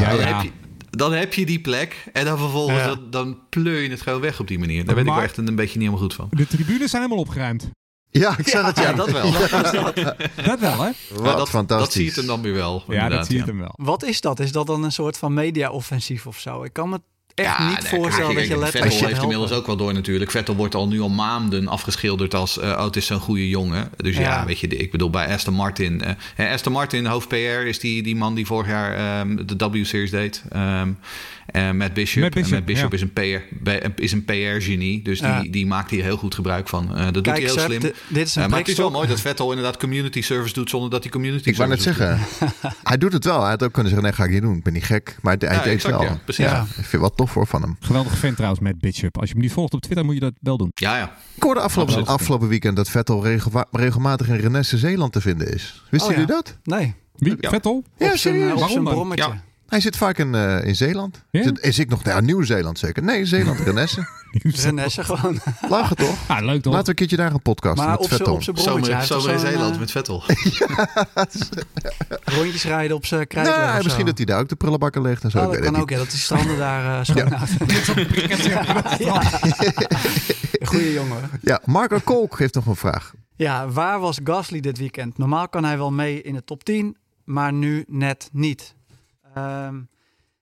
ja. Heb je, dan heb je die plek en dan vervolgens Ja. dan, dan pleur je het gewoon weg op die manier. Daar ben ik wel echt een, een beetje niet helemaal goed van. De tribunes zijn helemaal opgeruimd. Ja, ik zag het. Ja, Ja, dat wel. Dat wel, hè? Dat, fantastisch. Dat zie je hem dan weer wel. Ja, dat zie je ja. hem wel. Wat is dat? Is dat dan een soort van media-offensief of zo? Ik kan me echt Ja, niet nee, voorstellen dat je kijk, letterlijk Vettel heeft inmiddels ook wel door natuurlijk. Vettel wordt al nu al maanden afgeschilderd als... eh oh, het is zo'n goede jongen. Dus ja, Ja. weet je, ik bedoel bij Aston Martin... eh, hè, Aston Martin, hoofd PR, is die, die man die vorig jaar ehm, de W-series deed. Ehm Matt Bishop. Matt Bishop, en Matt Bishop ja. is een PR, bij- is een PR-genie. Dus Ja. die, die maakt hier heel goed gebruik van. Eh, dat doet hij heel Seb, slim. di- dit is een Eh, maar het is wel mooi dat Vettel inderdaad community service doet... zonder dat hij community Ik wou net service doet. zeggen, hij doet het wel. Hij had ook kunnen zeggen, nee, ga ik niet doen. Ik ben niet gek. Maar hij, hij Ja, deed exact, wel. ja, precies. Ja. Ja. Ik vind het wel tof voor van hem. Geweldige fan trouwens met Bishop. Als je hem niet volgt op Twitter moet je dat wel doen. ja, ja. Ik hoorde afgelopen, afgelopen weekend dat Vettel regel- regelmatig in Renesse Zeeland te vinden is. Wisten Oh, ja. jullie dat? Nee, Wie? Ja. Vettel? Ja, serieus. Waarom dan? brommetje. Ja. Hij zit vaak in, eh, in Zeeland. Ja? Zit- Is ik nog, nou, Nieuw-Zeeland zeker? Nee, Zeeland, Renesse. Renesse gewoon. Lachen toch? Ah, leuk toch? Laten we een keertje daar een podcast Maar met op Vettel. op zijn Zomer, zomer in Zeeland eh, met Vettel. Rondjes rijden op zijn krijtler Nou, misschien dat hij daar ook de prullenbakken ligt en zo. Oh, dat kan ook, ja. Dat die stranden daar eh schoon ja. Goeie jongen. Ja, Marco Kolk heeft nog een vraag. Ja, waar was Gasly dit weekend? Normaal kan hij wel mee in de top 10, maar nu net niet. Ehm,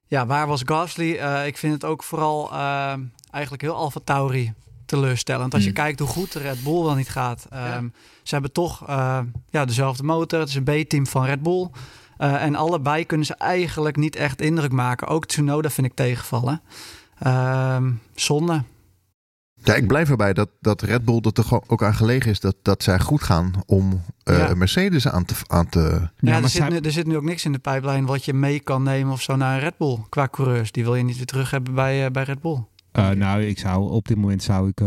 ja, waar was Gasly? Eh, ik vind het ook vooral ehm, eigenlijk heel Alfa Tauri teleurstellend. Als je Hmm. kijkt hoe goed de Red Bull wel niet gaat. Ehm, Ze hebben toch ja, dezelfde motor. Het is een B-team van Red Bull. Eh, en allebei kunnen ze eigenlijk niet echt indruk maken. Ook Tsunoda vind ik tegenvallen. Ehm zonde. Ja, ik blijf erbij dat, dat Red Bull er toch ook aan gelegen is dat, dat zij goed gaan om eh, Ja. Mercedes aan te, aan te... Ja, er, zit zij- nu, er zit nu ook niks in de pijplijn wat je mee kan nemen of zo naar een Red Bull qua coureurs. Die wil je niet weer terug hebben bij, eh, bij Red Bull. Eh, nou, ik zou, op dit moment zou ik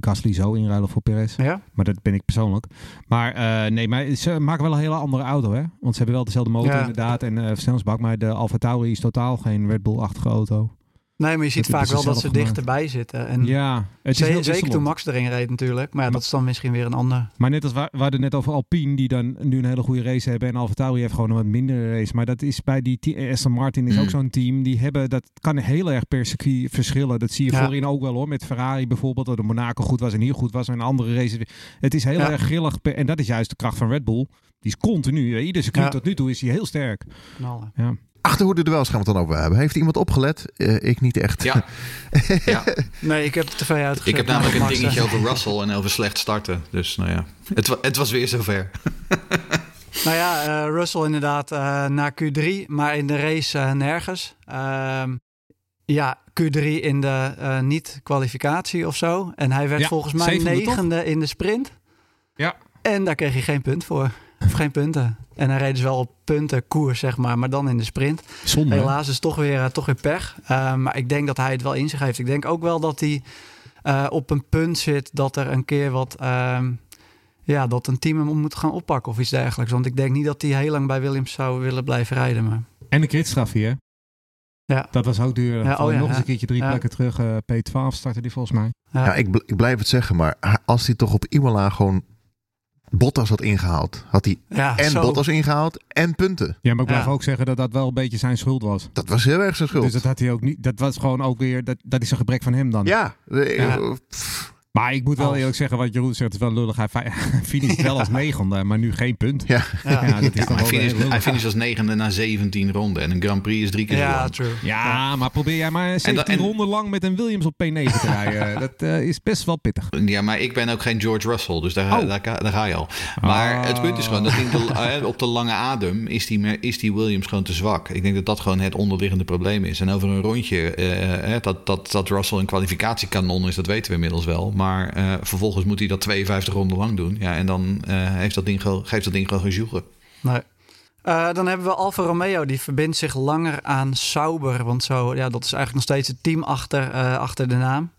Gasly zo inruilen voor Perez. Ja? Maar dat ben ik persoonlijk. Maar eh, nee, maar ze maken wel een hele andere auto, hè? Want ze hebben wel dezelfde motor Ja. inderdaad en eh versnellingsbak. Maar de Alfa Tauri is totaal geen Red Bull-achtige auto. Nee, maar je ziet vaak hebben wel dat ze gemaakt. dichterbij zitten. En ja, het is zeker toen. Max erin reed natuurlijk. Maar ja, dat is dan misschien weer een ander. Maar net als we, we hadden net over Alpine, die dan nu een hele goede race hebben. En Alfa Tauri heeft gewoon een wat mindere race. Maar dat is bij die te- Aston Martin is Mm. ook zo'n team. Die hebben, dat kan heel erg per circuit verschillen. Dat zie je Ja. voorin ook wel hoor. Met Ferrari bijvoorbeeld, dat de Monaco goed was en hier goed was. En andere races. Het is heel Ja. erg grillig. per- en dat is juist de kracht van Red Bull. Die is continu. hè. Ieder circuit tot nu toe is hij heel sterk. Knallen. Ja. Achterhoede de duels gaan we het dan over hebben. Heeft iemand opgelet? Eh, ik niet echt. Ja. ja. Nee, ik heb de tv uitgezet. Ik heb namelijk een dingetje over Russell en over slecht starten. Dus nou ja, het, wa- het was weer zover. Nou ja, eh, Russell inderdaad eh, naar Q3, maar in de race nergens. Ehm, ja, Q3 in de eh, niet-kwalificatie of zo. En hij werd Ja, volgens mij negende in de sprint. Ja. En daar kreeg hij geen punt voor. Of geen punten. En hij reed dus wel op punten koers, zeg maar, maar dan in de sprint. Zonde. Helaas is het toch weer, eh, toch weer pech. Eh, maar ik denk dat hij het wel in zich heeft. Ik denk ook wel dat hij eh, op een punt zit dat er een keer wat... ehm, ja, dat een team hem moet gaan oppakken of iets dergelijks. Want ik denk niet dat hij heel lang bij Williams zou willen blijven rijden. Maar... En de kritstraf hier. Ja. Dat was ook duur. Ja, oh ja, nog eens een keertje drie Ja. plekken terug. eh, P12 startte die volgens mij. Ja. Ja, ik, bl- ik blijf het zeggen, maar als hij toch op Imola gewoon Bottas had ingehaald, had hij Ja, en zo. Bottas ingehaald en punten. Ja, maar ik blijf Ja. ook zeggen dat dat wel een beetje zijn schuld was. Dat was heel erg zijn schuld. Dus dat had hij ook niet. Dat was gewoon ook weer. Dat, dat is een gebrek van hem dan. ja, pff, Maar ik moet wel Als. eerlijk zeggen, wat Jeroen zegt, het is wel lullig. Hij fi- hij finisht wel als negende, maar nu geen punt. ja. Ja, Ja, dat is dan hij finisht, hij finisht als negende na 17 ronden. En een Grand Prix is drie keer zo ja true. Ja, maar probeer jij maar 17 en- ronden lang met een Williams op P9 te rijden. dat eh, is best wel pittig. Ja, maar ik ben ook geen George Russell, dus daar, Oh. daar, ga- daar ga je al. Maar Ah. het punt is gewoon dat in de, eh, op de lange adem is die, is die Williams gewoon te zwak. Ik denk dat dat gewoon het onderliggende probleem is. En over een rondje, eh, eh, dat, dat, dat Russell een kwalificatiekanon is, dat weten we inmiddels wel. Maar eh, vervolgens moet hij dat 52 ronden lang doen. Ja, en dan eh, heeft dat ding geeft dat ding gewoon gezoegen. Nee. Eh, dan hebben we Alfa Romeo, die verbindt zich langer aan Sauber. Want zo, ja, dat is eigenlijk nog steeds het team achter, achter de naam.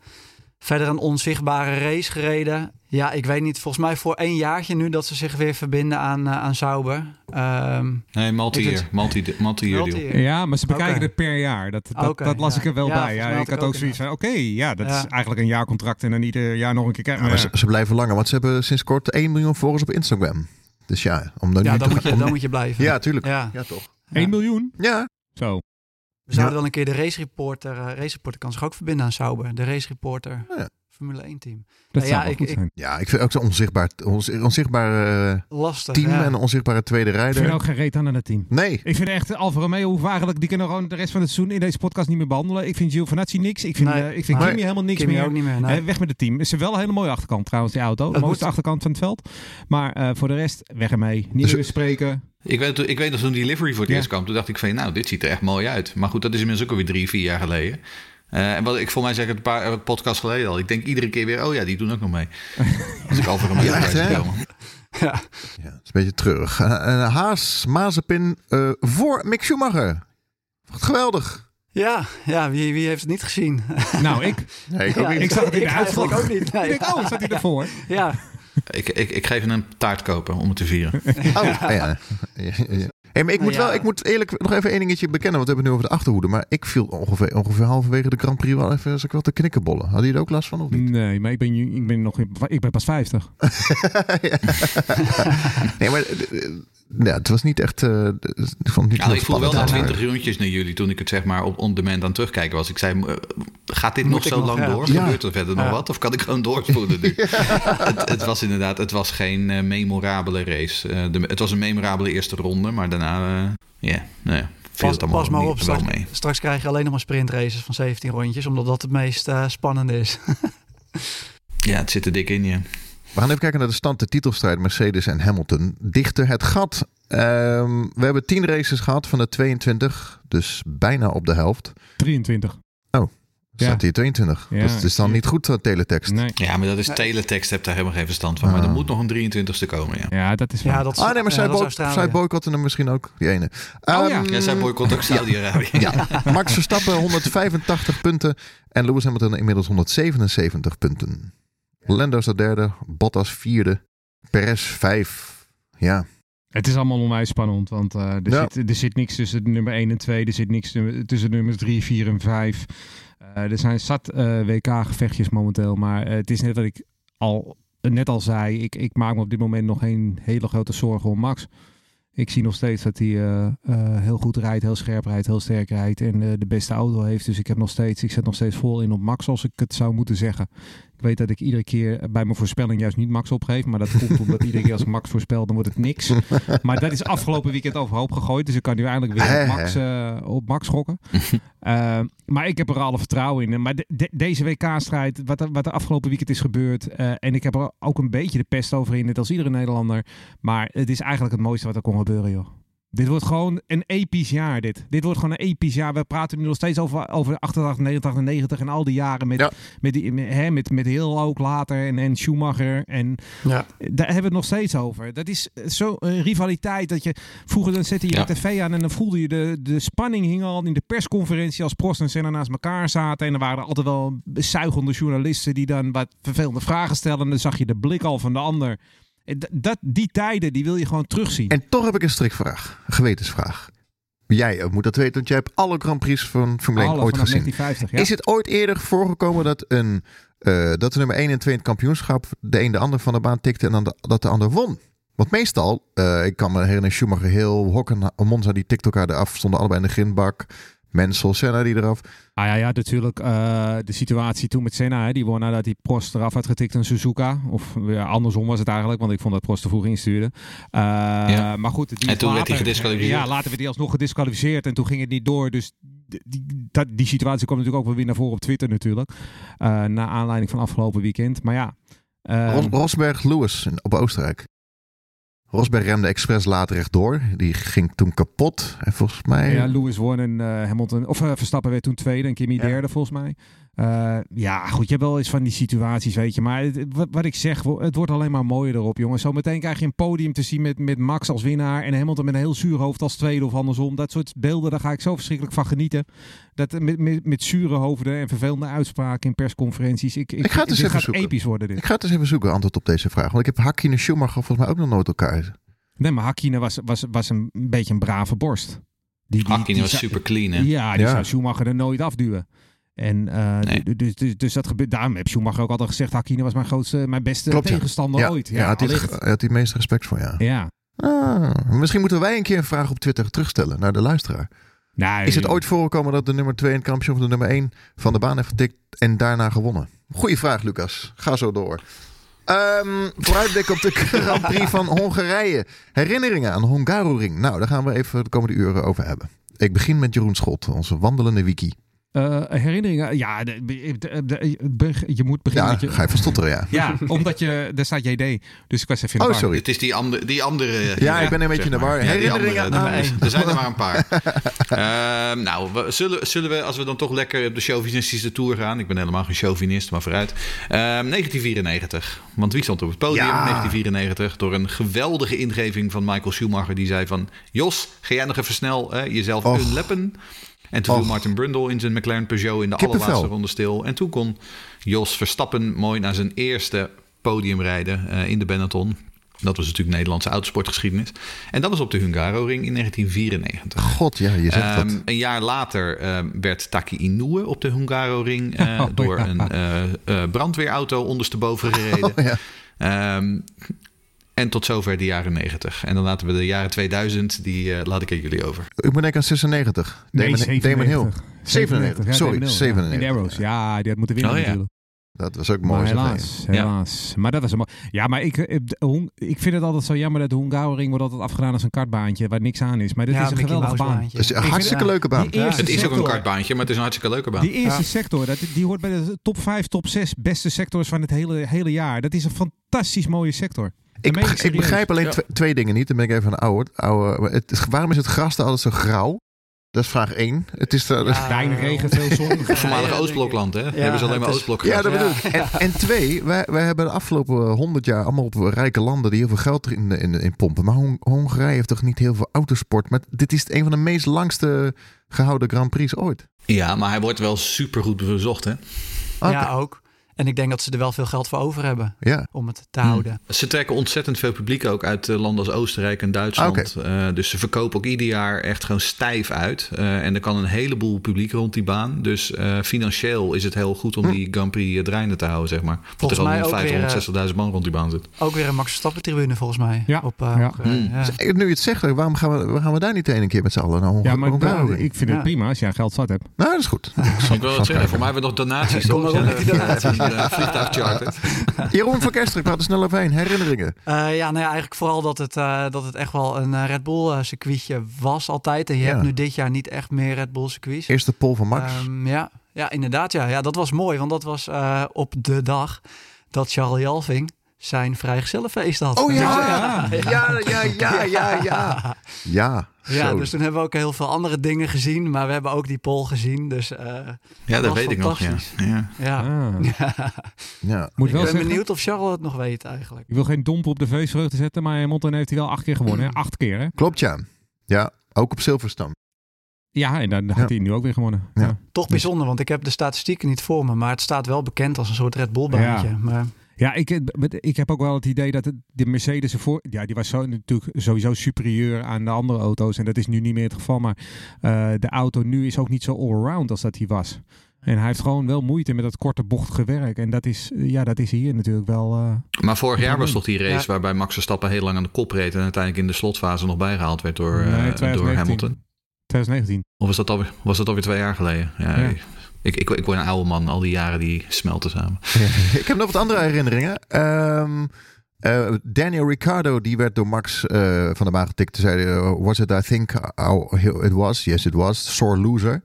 Verder een onzichtbare race gereden. Ja, ik weet niet, volgens mij voor één jaartje nu dat ze zich weer verbinden aan, eh, aan Sauber. Ehm, Nee, multi-year. Multi, deal. multi- Ja, maar ze bekijken het per jaar. Dat, dat, dat las ja. ik er wel Ja, bij. Ja, ik had ook zoiets van, oké, ja, dat Ja. is eigenlijk een jaarcontract en dan ieder jaar nog een keer kijken. Maar ze, ze blijven langer, want ze hebben sinds kort 1 miljoen volgers op Instagram. Dus ja, om dan ja, dan te- moet, je, om- dan moet je blijven. Ja, tuurlijk. Ja. Ja, toch. 1 miljoen? Ja, Zo. We zouden Ja. wel een keer de race reporter, eh, race reporter kan zich ook verbinden aan Sauber. De race reporter Ja. Formule 1 team. Dat Ja, zou wel ik- goed ik- zijn. ja, ik vind ook zo'n onzichtbaar, ons- onzichtbaar eh, Lastig. team ja. en een onzichtbare tweede Ik vind rijder. ook geen reet aan aan het team. Nee, Ik vind echt Alfa Romeo hoeven eigenlijk, die kunnen gewoon de rest van het seizoen in deze podcast niet meer behandelen. Ik vind Giovinazzi niks. Ik vind, Nee. eh, ik vind Nee. Kimi helemaal niks Kimi meer. ook niet meer. nee. Weg met het team. Is er wel een hele mooie achterkant trouwens, die auto. De mooiste moet- achterkant van het veld. Maar eh, voor de rest, weg ermee. Niet Dus- meer spreken. Ik weet, ik weet nog toen die livery voor het Ja. eerst kwam. Toen dacht ik van, nou, dit ziet er echt mooi uit. Maar goed, dat is inmiddels ook alweer drie, vier jaar geleden. Eh, en wat ik voor mij zeg het een paar podcasts geleden al. Ik denk iedere keer weer, oh ja, die doen ook nog mee. Als ik al voor een Ja, echt, hè? Ja. ja, dat is een beetje terug. Eh, Haas, Mazepin eh, voor Mick Schumacher. Wat geweldig. Ja, ja wie, wie heeft het niet gezien? Nou, ik. Nee, ik Ja, ook niet. Ik zag het in de uitslag. ook niet. Nee. Ik denk, oh, staat hij ervoor? Ja, Ik, ik, ik geef hem een taart kopen om het te vieren. Oh, ja. Hey, maar ik moet Ja. wel, ik moet eerlijk nog even één dingetje bekennen, want we hebben het nu over de achterhoede. Maar ik viel ongeveer, ongeveer halverwege de Grand Prix wel even, als ik wel te knikkenbollen. Hadden jullie er ook last van of niet? Nee, maar ik ben, ik ben nog ik ben pas 50. nee, maar ja, het was niet echt. eh, ik vond het niet Ja, ik voel wel na 20 rondjes naar jullie toen ik het zeg maar op on demand aan terugkijken was. Ik zei, eh, gaat dit Moet nog zo nog, lang ja. door? Ja. Gebeurt er verder nog wat? Of kan ik gewoon doorspoelen nu? het, het was inderdaad, het was geen eh, memorabele race. Eh, de, het was een memorabele eerste ronde, maar daarna, eh, ja, nou ja, viel pas, het allemaal pas maar op. wel Straks, mee. straks krijg je alleen nog maar sprintraces van 17 rondjes. Omdat dat het meest eh, spannende is. Ja, het zit er dik in je. We gaan even kijken naar de stand, de titelstrijd Mercedes en Hamilton. Dichter het gat. Ehm, we hebben 10 races gehad van de 22, dus bijna op de helft. 23. Ja. Staat hier 22. Ja, dus het is dan niet goed, dat teletext. Nee. Ja, maar dat is teletext, heb daar helemaal geen verstand van. Maar Ah. er moet nog een 23ste komen, ja. Ja, dat is. Ja, dat is, Ah nee, maar zij, Australië. zij boycotten hem misschien ook, die ene. Oh ja. Ehm, Ja, zij boycott ook Saudi-Arabië. Ja, Max Verstappen 185 punten en Lewis Hamilton inmiddels 177 punten. Lando staat derde, Bottas vierde, Perez vijf. Ja, Het is allemaal onwijs spannend, want eh, er, Ja. zit, er zit niks tussen de nummer 1 en 2. Er zit niks tu- tussen nummers 3, 4 en 5. Eh, er zijn zat eh, WK-gevechtjes momenteel, maar het is net wat ik al, net al zei. Ik, ik maak me op dit moment nog geen hele grote zorgen om Max. Ik zie nog steeds dat hij heel goed rijdt, heel scherp rijdt, heel sterk rijdt en de beste auto heeft. Dus ik heb nog steeds, ik zet nog steeds vol in op Max, als ik het zou moeten zeggen. Ik weet dat ik iedere keer bij mijn voorspelling juist niet Max opgeef. Maar dat komt omdat iedere keer als ik Max voorspel, dan wordt het niks. Maar dat is afgelopen weekend overhoop gegooid. Dus ik kan nu eindelijk weer op Max, eh, op Max gokken. Eh, maar ik heb er alle vertrouwen in. Maar de- de- deze WK-strijd, wat, er- wat er afgelopen weekend is gebeurd. eh, en ik heb er ook een beetje de pest over in, net als iedere Nederlander. Maar het is eigenlijk het mooiste wat er kon gebeuren, joh. Dit wordt gewoon een episch jaar, dit. Dit wordt gewoon een episch jaar. We praten nu nog steeds over, over 88, 89, 90 en al die jaren met, Ja. met, die, met, hè, met, met heel ook later en, en Schumacher. En Ja. daar hebben we het nog steeds over. Dat is zo'n rivaliteit dat je... Vroeger dan zette je Ja. de tv aan en dan voelde je de, de spanning hing al in de persconferentie als Prost en Senna naast elkaar zaten. En er waren er altijd wel zuigende journalisten die dan wat vervelende vragen stelden. En dan zag je de blik al van de ander. D- Dat, die tijden, die wil je gewoon terugzien. En toch heb ik een strikvraag. Een gewetensvraag. Jij ook moet dat weten, want jij hebt alle Grand Prix van Formule 1 Alle ooit gezien. 1950, ja. Is het ooit eerder voorgekomen dat, een, eh, dat de nummer 1 en 2 in het kampioenschap de een de ander van de baan tikte en dan de- dat de ander won? Want meestal, eh, ik kan me herinneren, Schumacher, heel Hocken, Monza, die tikte elkaar eraf, stonden allebei in de grindbak. Mensel, Senna die eraf. Ah ja, ja, natuurlijk eh, de situatie toen met Senna. Hè, die won nadat hij Prost eraf had getikt in Suzuka. Of ja, andersom was het eigenlijk, want ik vond dat Prost te vroeg instuurde. Eh, Ja. Maar goed, die En toen werd hij gedisqualificeerd. Ja, later werd hij alsnog gedisqualificeerd en toen ging het niet door. Dus die, die, dat, die situatie kwam natuurlijk ook wel weer naar voren op Twitter natuurlijk. Eh na aanleiding van afgelopen weekend. Maar ja... eh, Ros- Rosberg Lewis in- op Oostenrijk. Rosberg remde expres later rechtdoor. Die ging toen kapot. En volgens mij... Ja, Lewis won en eh, Hamilton, of eh, Verstappen werd toen tweede en Kimi Ja. derde volgens mij. Eh, ja, goed, je hebt wel eens van die situaties, weet je. Maar het- wat, wat ik zeg, het wordt alleen maar mooier erop, jongens. Zometeen krijg je een podium te zien met, met Max als winnaar en Hamilton met een heel zuur hoofd als tweede of andersom. Dat soort beelden, daar ga ik zo verschrikkelijk van genieten. Dat, eh, met, met, met zure hoofden en vervelende uitspraken in persconferenties. Ik, ik, Ik ga het eens dit even gaat zoeken. episch worden, dit. Ik ga het eens even zoeken, antwoord op deze vraag. Want ik heb Hakkinen en Schumacher volgens mij ook nog nooit elkaar. Nee, maar Hakkinen was, was, was een beetje een brave borst. Die, die, Hakkinen die was zou- super clean, hè? Ja, die Ja. zou Schumacher er nooit afduwen. En eh, Nee. dus, dus, dus dat gebeurt. Daarom heb Schumacher ook altijd gezegd: Hakkinen was mijn grootste, mijn beste Klopt, tegenstander Ja, ooit. ja, Ja, had, hij, had hij het meeste respect voor, ja. ja. Ah, misschien moeten wij een keer een vraag op Twitter terugstellen naar de luisteraar. Nou, Is het ooit voorgekomen dat de nummer 2 in het kampioen of de nummer 1 van de baan heeft getikt en daarna gewonnen? Goeie vraag, Lucas. Ga zo door. Ehm vooruitblik op de Grand Prix van Hongarije. Herinneringen aan de. Nou, daar gaan we even de komende uren over hebben. Ik begin met Jeroen Schot, onze wandelende wiki. Eh, herinneringen? Ja, de, de- de- de- je moet beginnen Ja, met je. ga je van stotteren, ja. Ja, omdat je, daar staat JD. Dus ik was even in de Oh, sorry. Het is die, andere die andere. Ja, ik ben een beetje in de war. Herinneringen andere, aan- er- Er zijn er maar een paar. Ehm, nou, we, zullen, zullen we, als we dan toch lekker op de chauvinistische tour gaan. Ik ben helemaal geen chauvinist, maar vooruit. Ehm, 1994. Want wie stond op het podium? Ja. 1994. Door een geweldige ingeving van Michael Schumacher. Die zei van... Jos, ga jij nog even snel jezelf Och. En toen viel. Martin Brundle in zijn McLaren Peugeot in de Kippenvel. allerlaatste ronde stil. En toen kon Jos Verstappen mooi naar zijn eerste podium rijden eh, in de Benetton. Dat was natuurlijk Nederlandse autosportgeschiedenis. En dat was op de Hungaroring in 1994. God, ja, je zegt Ehm, dat. een jaar later ehm, werd Taki Inoue op de Hungaroring Oh, door ja. een eh, brandweerauto ondersteboven gereden. Oh, ja. Ehm, en tot zover de jaren 90. En dan laten we de jaren 2000, die eh, laat ik aan jullie over. Ik moet denken aan 96. Nee, Damon, Damon Hill. 97, ja, sorry, Damon Hill, 97. Ja, Arrows. Ja, die had moeten winnen Oh, ja. natuurlijk. Dat was ook mooi. zeg, helaas, Ja. helaas. Maar dat was een mooi. Ja, maar ik, eh, ik vind het altijd zo jammer dat de Hungaroring wordt altijd afgedaan als een kartbaantje waar niks aan is. Maar dit Ja, is een geweldige baan. baantje. Dat is een hartstikke leuke baan. Het is ook een kartbaantje, maar het is een hartstikke leuke baan. Die eerste Ja. sector, dat, die hoort bij de top 5, top 6 beste sectors van het hele, hele jaar. Dat is een fantastisch mooie sector. Ik, meen ik begrijp alleen Ja. twe- twee dingen niet. Dan ben ik even een oude. het, is- waarom is het gras er altijd zo grauw? Dat is vraag één. Het is er, Ja. Weinig regen, veel zon. Voormalig Ja, Oostblokland, hè? Hebben ze alleen maar Oostblok ja, dat Ja. bedoel ik. En, en twee, wij, wij hebben de afgelopen honderd jaar allemaal op rijke landen die heel veel geld in, in, in pompen. Maar Hong- Hongarije heeft toch niet heel veel autosport. Maar dit is een van de meest langste gehouden Grand Prix ooit. Ja, maar hij wordt wel supergoed bezocht, hè? Oké. Ja, ook. En ik denk dat ze er wel veel geld voor over hebben Ja. om het te houden. Ze trekken ontzettend veel publiek ook uit eh, landen als Oostenrijk en Duitsland. Eh, dus ze verkopen ook ieder jaar echt gewoon stijf uit. Eh, en er kan een heleboel publiek rond die baan. Dus eh, financieel is het heel goed om Hm. die Grand Prix draaiende te houden, zeg maar. Want Volgens er mij al ook weer, 560.000 man rond die baan zit. Ook weer een Max Verstappen tribune volgens mij. Ja. Op, eh, Ja. Mm. Ja. Dus, Nu je het zegt, waarom gaan we, waarom gaan we daar niet de ene keer met z'n allen naar Hong- Ja, maar ik vind het prima als jij geld zat hebt. Nou, dat is goed. Ik wil het zeggen, voor mij hebben we nog donaties. Kom die donaties. eh, Vliegtuig charter. Jeroen van Kerstrik, praat er snel overheen. Herinneringen. Eh, ja, nou ja, eigenlijk vooral dat het, eh, dat het echt wel een Red Bull circuitje was altijd. En je Ja. hebt nu dit jaar niet echt meer Red Bull circuits. Eerste pol van Max. Ehm, ja. ja, inderdaad. Ja. ja, dat was mooi. Want dat was eh, op de dag dat Charles Jalving zijn vrijgezellenfeest had. Oh ja. Ja. Ja, ja, ja, ja, ja. Ja, dus toen hebben we ook heel veel andere dingen gezien. Maar we hebben ook die pole gezien. Dus eh, Ja, dat weet ik nog. Ja. Ja. ja. Ah. Ja. Moet Ik wel ben zeggen, benieuwd of Charles het nog weet eigenlijk. ik wil geen domp op de feestvreugde zetten, maar Hamilton heeft hij wel acht keer gewonnen. Hè? Acht keer, hè? Klopt, ja. Ja, ook op Silverstone. Ja, en dan had Ja. hij nu ook weer gewonnen. Ja. Ja. Toch bijzonder, want ik heb de statistieken niet voor me. Maar het staat wel bekend als een soort Red Bull baantje. Ja. Maar Ja, ik, ik heb ook wel het idee dat het, de Mercedes ervoor, ja, die was zo, natuurlijk sowieso superieur aan de andere auto's. En dat is nu niet meer het geval. Maar eh, de auto nu is ook niet zo allround als dat hij was. En hij heeft gewoon wel moeite met dat korte bochtige werk. En dat is, eh, ja, dat is hier natuurlijk wel. eh, Maar vorig jaar was toch die race Ja. waarbij Max Verstappen heel lang aan de kop reed en uiteindelijk in de slotfase nog bijgehaald werd door, eh, door 2019. Hamilton. 2019. Of was dat, alweer, was dat alweer twee jaar geleden? Ja, Ja. Ik, ik, ik word een oude man, al die jaren die smelten samen. ik heb nog wat andere herinneringen. Ehm, eh, Daniel Ricciardo, die werd door Max eh, van de baan getikt. Toen zei hij, eh, was it I think how it was? Yes, it was. Sore loser.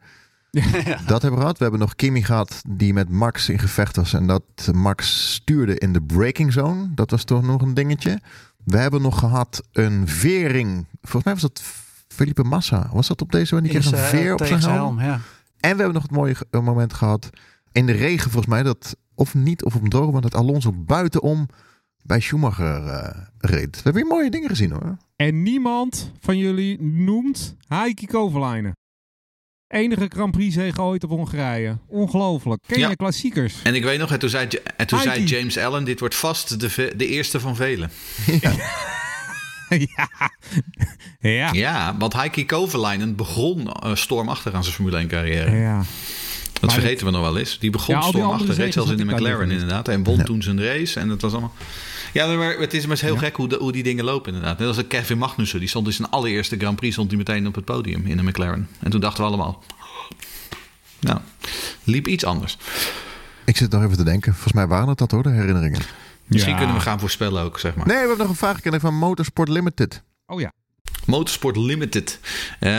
Dat hebben we gehad. We hebben nog Kimi gehad die met Max in gevecht was. En dat Max stuurde in de braking zone. Dat was toch nog een dingetje. We hebben nog gehad een vering. Volgens mij was dat Felipe Massa. Was dat op deze manier? Die kreeg een veer op zijn helm. ja. En we hebben nog het mooie ge- moment gehad in de regen, volgens mij, dat of niet of op een droge, maar dat Alonso buitenom bij Schumacher eh, reed. We hebben hier mooie dingen gezien hoor. En niemand van jullie noemt Heikki Kovalainen. Enige Grand Prix zege ooit op Hongarije. Ongelooflijk. Ken Ja. je klassiekers? En ik weet nog, en toen zei, en toen zei. James Allen, dit wordt vast de, de eerste van velen. ja. ja. Ja, want Heikki Kovalainen begon eh, stormachtig aan zijn Formule 1 carrière. Ja. Dat Maar vergeten we nog wel eens. Die begon Ja, stormachtig, reed zelfs in de McLaren inderdaad. En won Ja. toen zijn race en het was allemaal... Ja, maar het is maar heel gek hoe, de- hoe die dingen lopen inderdaad. Net als Kevin Magnussen, die stond in zijn allereerste Grand Prix stond hij meteen op het podium in de McLaren. En toen dachten we allemaal... Nou, liep iets anders. Ik zit nog even te denken. Volgens mij waren het dat hoor, de herinneringen. Misschien Ja. kunnen we gaan voorspellen ook, zeg maar. Nee, we hebben nog een vraag gekregen van Motorsport Limited. Oh ja. Motorsport Limited. Eh,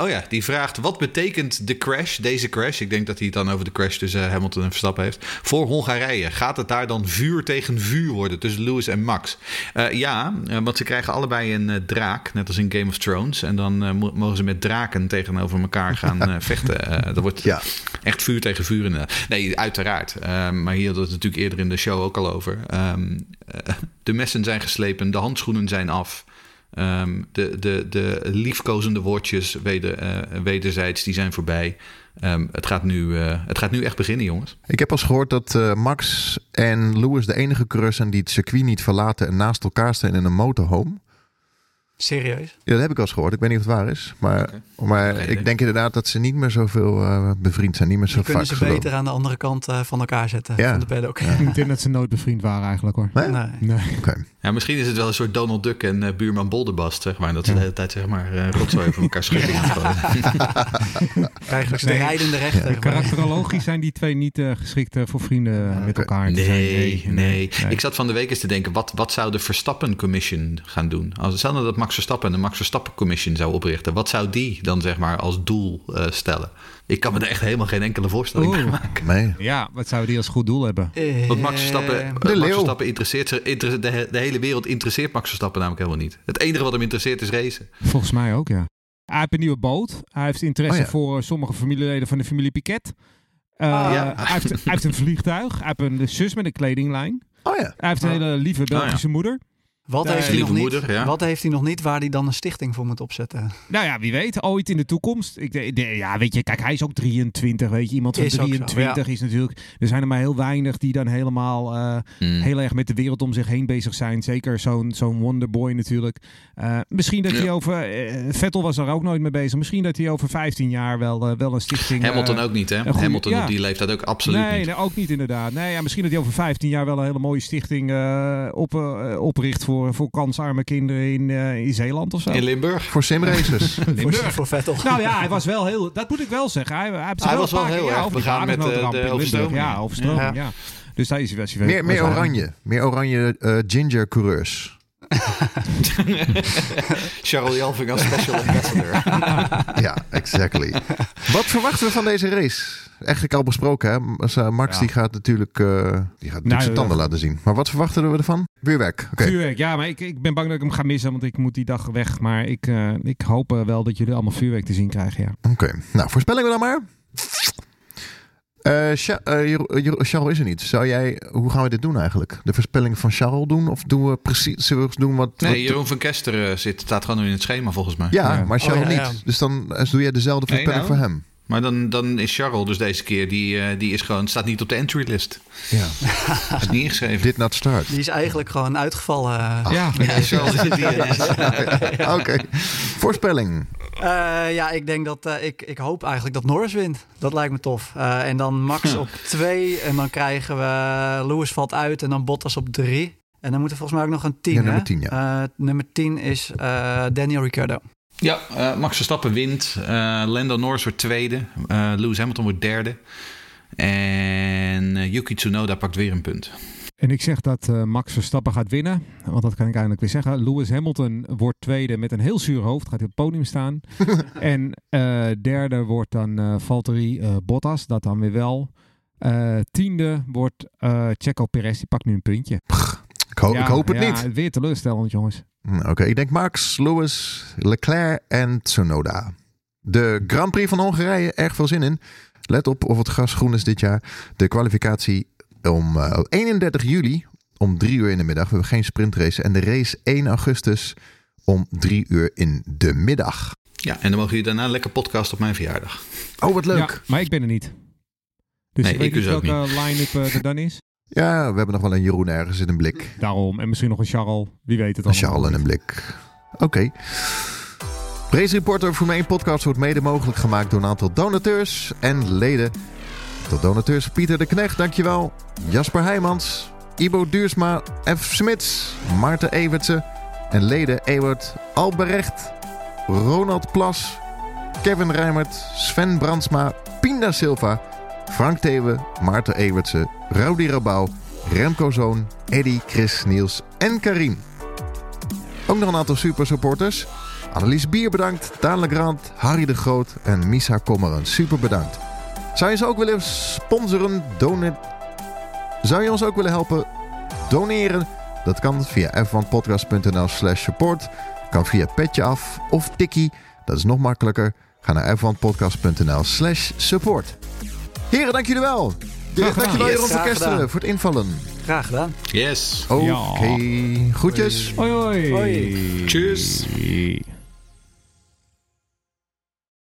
oh ja, die vraagt: wat betekent de crash, deze crash? Ik denk dat hij het dan over de crash tussen Hamilton en Verstappen heeft. Voor Hongarije. Gaat het daar dan vuur tegen vuur worden tussen Lewis en Max? Eh, ja, eh, want ze krijgen allebei een eh, draak, net als in Game of Thrones. En dan eh, mo- mogen ze met draken tegenover elkaar gaan eh, vechten. Eh dat wordt Ja. echt vuur tegen vuur inderdaad. Nee, uiteraard. Eh, maar hier hadden we het natuurlijk eerder in de show ook al over. Ehm, eh, de messen zijn geslepen, de handschoenen zijn af. Ehm, de, de, de liefkozende woordjes weder, eh, wederzijds, die zijn voorbij. Ehm, het, gaat nu, eh, het gaat nu echt beginnen, jongens. Ik heb als gehoord dat eh, Max en Lewis de enige coureurs die het circuit niet verlaten en naast elkaar staan in een motorhome. Serieus? Ja, dat heb ik al eens gehoord. Ik weet niet of het waar is. Maar, maar ik denk inderdaad dat ze niet meer zoveel eh, bevriend zijn. Niet meer zo Die kunnen vaak ze beter aan de andere kant eh, van elkaar zetten. Ja. Van de paddock. Ik denk dat ze nooit bevriend waren eigenlijk hoor. Nee? Nee. Ja, misschien is het wel een soort Donald Duck en eh, buurman Bolderbast, zeg maar. Dat ze de hele tijd zeg maar, eh rotzooi over elkaar schudden. Krijgen ze Nee. de rijdende rechter. Karakterologisch zijn die twee niet eh, geschikt eh, voor vrienden met elkaar te zijn. Nee, nee, Ik zat van de week eens te denken, wat, wat zou de Verstappen Commission gaan doen? Als dat Max Verstappen een Max Verstappen Commission zou oprichten, wat zou die dan zeg maar als doel eh, stellen? Ik kan me er echt helemaal geen enkele voorstelling bij Oeh. maken. Nee. Ja, wat zou die als goed doel hebben? Eh, Want Max Verstappen, De Max leeuw. Verstappen interesseert zich, inter- de, he- de hele wereld interesseert Max Verstappen namelijk helemaal niet. Het enige wat hem interesseert is racen. Volgens mij ook, ja. Hij heeft een nieuwe boot. Hij heeft interesse Oh ja. voor eh, sommige familieleden van de familie Piquet. Eh, Ja. hij, heeft, hij heeft een vliegtuig. Hij heeft een zus met een kledinglijn. Oh ja. Hij heeft een hele lieve Belgische moeder. Wat, heeft hij nog niet, ja. wat heeft hij nog niet waar hij dan een stichting voor moet opzetten? Nou ja, wie weet, ooit in de toekomst. Ik, de, de- ja, weet je, kijk, hij is ook 23, weet je. Iemand van Is ook zo, 23 is natuurlijk... Er zijn er maar heel weinig die dan helemaal eh, Hmm. heel erg met de wereld om zich heen bezig zijn. Zeker zo'n zo'n wonderboy natuurlijk. Eh, misschien dat Ja. hij over... eh, Vettel was er ook nooit mee bezig. Misschien dat hij over 15 jaar wel, wel een stichting... Hamilton ook niet, hè? goede- Hamilton ja. op die leeftijd ook absoluut nee, niet. nee, ook niet inderdaad. Nee, ja, misschien dat hij over 15 jaar wel een hele mooie stichting eh, op, eh, opricht voor, voor kansarme kinderen in, eh, in Zeeland of zo. In Limburg? Voor simraces. Voor, voor Vettel. Nou ja, hij was wel heel. Dat moet ik wel zeggen. Hij, hij, was wel heel ja, erg begaan met, eh, watersnoodramp de Limburg. overstroming. Ja, overstroming. Ja. Dus daar is hij wel. meer, meer oranje. Meer oranje eh, ginger coureurs. Charles Jalving als special ambassador. ja, exactly. Wat verwachten we van deze race? eigenlijk al besproken. Hè? Eh, Max Ja. die gaat natuurlijk, eh, die gaat natuurlijk Nou, zijn tanden ja. laten zien. Maar wat verwachten we ervan? Vuurwerk. Oké. Vuurwerk, ja, maar ik, ik ben bang dat ik hem ga missen, want ik moet die dag weg. Maar ik, eh, ik hoop eh, wel dat jullie allemaal vuurwerk te zien krijgen, ja. Oké. Nou, voorspellingen dan maar. Jeroen- Charles is er niet. Zou jij, hoe gaan we dit doen eigenlijk? De voorspelling van Charles doen? Of doen we precies, zullen we doen wat... Nee, wat- Jeroen van Kester eh, zit, staat gewoon in het schema volgens mij. ja, Ja. maar Charles Oh, ja, niet. ja. Dus dan eh, doe jij dezelfde Nee, voorspelling nou. voor hem. Maar dan, dan is Charles dus deze keer, die, die is gewoon, staat niet op de entry list. Ja. Is niet ingeschreven. Did not start. Die is eigenlijk gewoon uitgevallen. ja, Ja, Charles zit hier. Oké. Voorspelling. Eh, ja, ik denk dat eh, ik, ik hoop eigenlijk dat Norris wint. Dat lijkt me tof. Eh, en dan Max op twee. En dan krijgen we Lewis valt uit. En dan Bottas op drie. En dan moet er volgens mij ook nog een tien. Ja, nummer hè? 10, Eh, nummer tien is eh, Daniel Ricciardo. Ja, eh, Max Verstappen wint. Eh, Lando Norris wordt tweede. Eh, Lewis Hamilton wordt derde. En eh, Yuki Tsunoda pakt weer een punt. En ik zeg dat eh, Max Verstappen gaat winnen. Want dat kan ik eindelijk weer zeggen. Lewis Hamilton wordt tweede met een heel zuur hoofd. Gaat hij op het podium staan. en eh, derde wordt dan eh Valtteri Bottas. Dat dan weer wel. Tiende wordt Checo Perez. Die pakt nu een puntje. Ik, ho- Ja, ik hoop het ja, niet. Weer teleurstellend, jongens. Hm, Oké, ik denk Max, Lewis, Leclerc en Tsunoda. De Grand Prix van Hongarije, erg veel zin in. Let op of het gras groen is dit jaar. De kwalificatie om eh, 31 juli om 3 uur in de middag. We hebben geen sprintrace. En de race 1 augustus om 3 uur in de middag. Ja, en dan mogen jullie daarna lekker podcast op mijn verjaardag. Oh, wat leuk. Ja, maar ik ben er niet. Dus Nee, ik weet dus welke line-up eh, er dan is. Ja, we hebben nog wel een Jeroen ergens in een blik. Daarom. En misschien nog een Charles. Wie weet het Een allemaal. Charles in een blik. Oké. Race Reporter Formule 1 podcast wordt mede mogelijk gemaakt door een aantal donateurs en leden. Tot donateurs Pieter de Knecht, dankjewel. Jasper Heijmans, Ibo Duursma, F. Smits, Maarten Evertsen en leden Ewert Albrecht, Ronald Plas, Kevin Rijmert, Sven Brandsma, Pinda Silva, Frank Thewe, Maarten Evertsen, Rowdy Rabouw, Remco Zoon, Eddy, Chris, Niels en Karim. Ook nog een aantal super supporters. Annelies Bier bedankt, Daan Legrand, Harry de Groot en Misa Kommeren. Super bedankt. Zou je ze ook willen sponsoren, donen... Zou je ons ook willen helpen doneren? Dat kan via f1podcast.nl slash support. Kan via Petje Af of Tikkie. Dat is nog makkelijker. Ga naar f1podcast.nl slash support. Heren, dank jullie wel. Gedaan. Dankjewel Yes, Jeroen van Kesteren voor het invallen. Graag gedaan. Yes. Oké, Ja. groetjes. Hoi hoi. Hoi. Tjus. Hoi.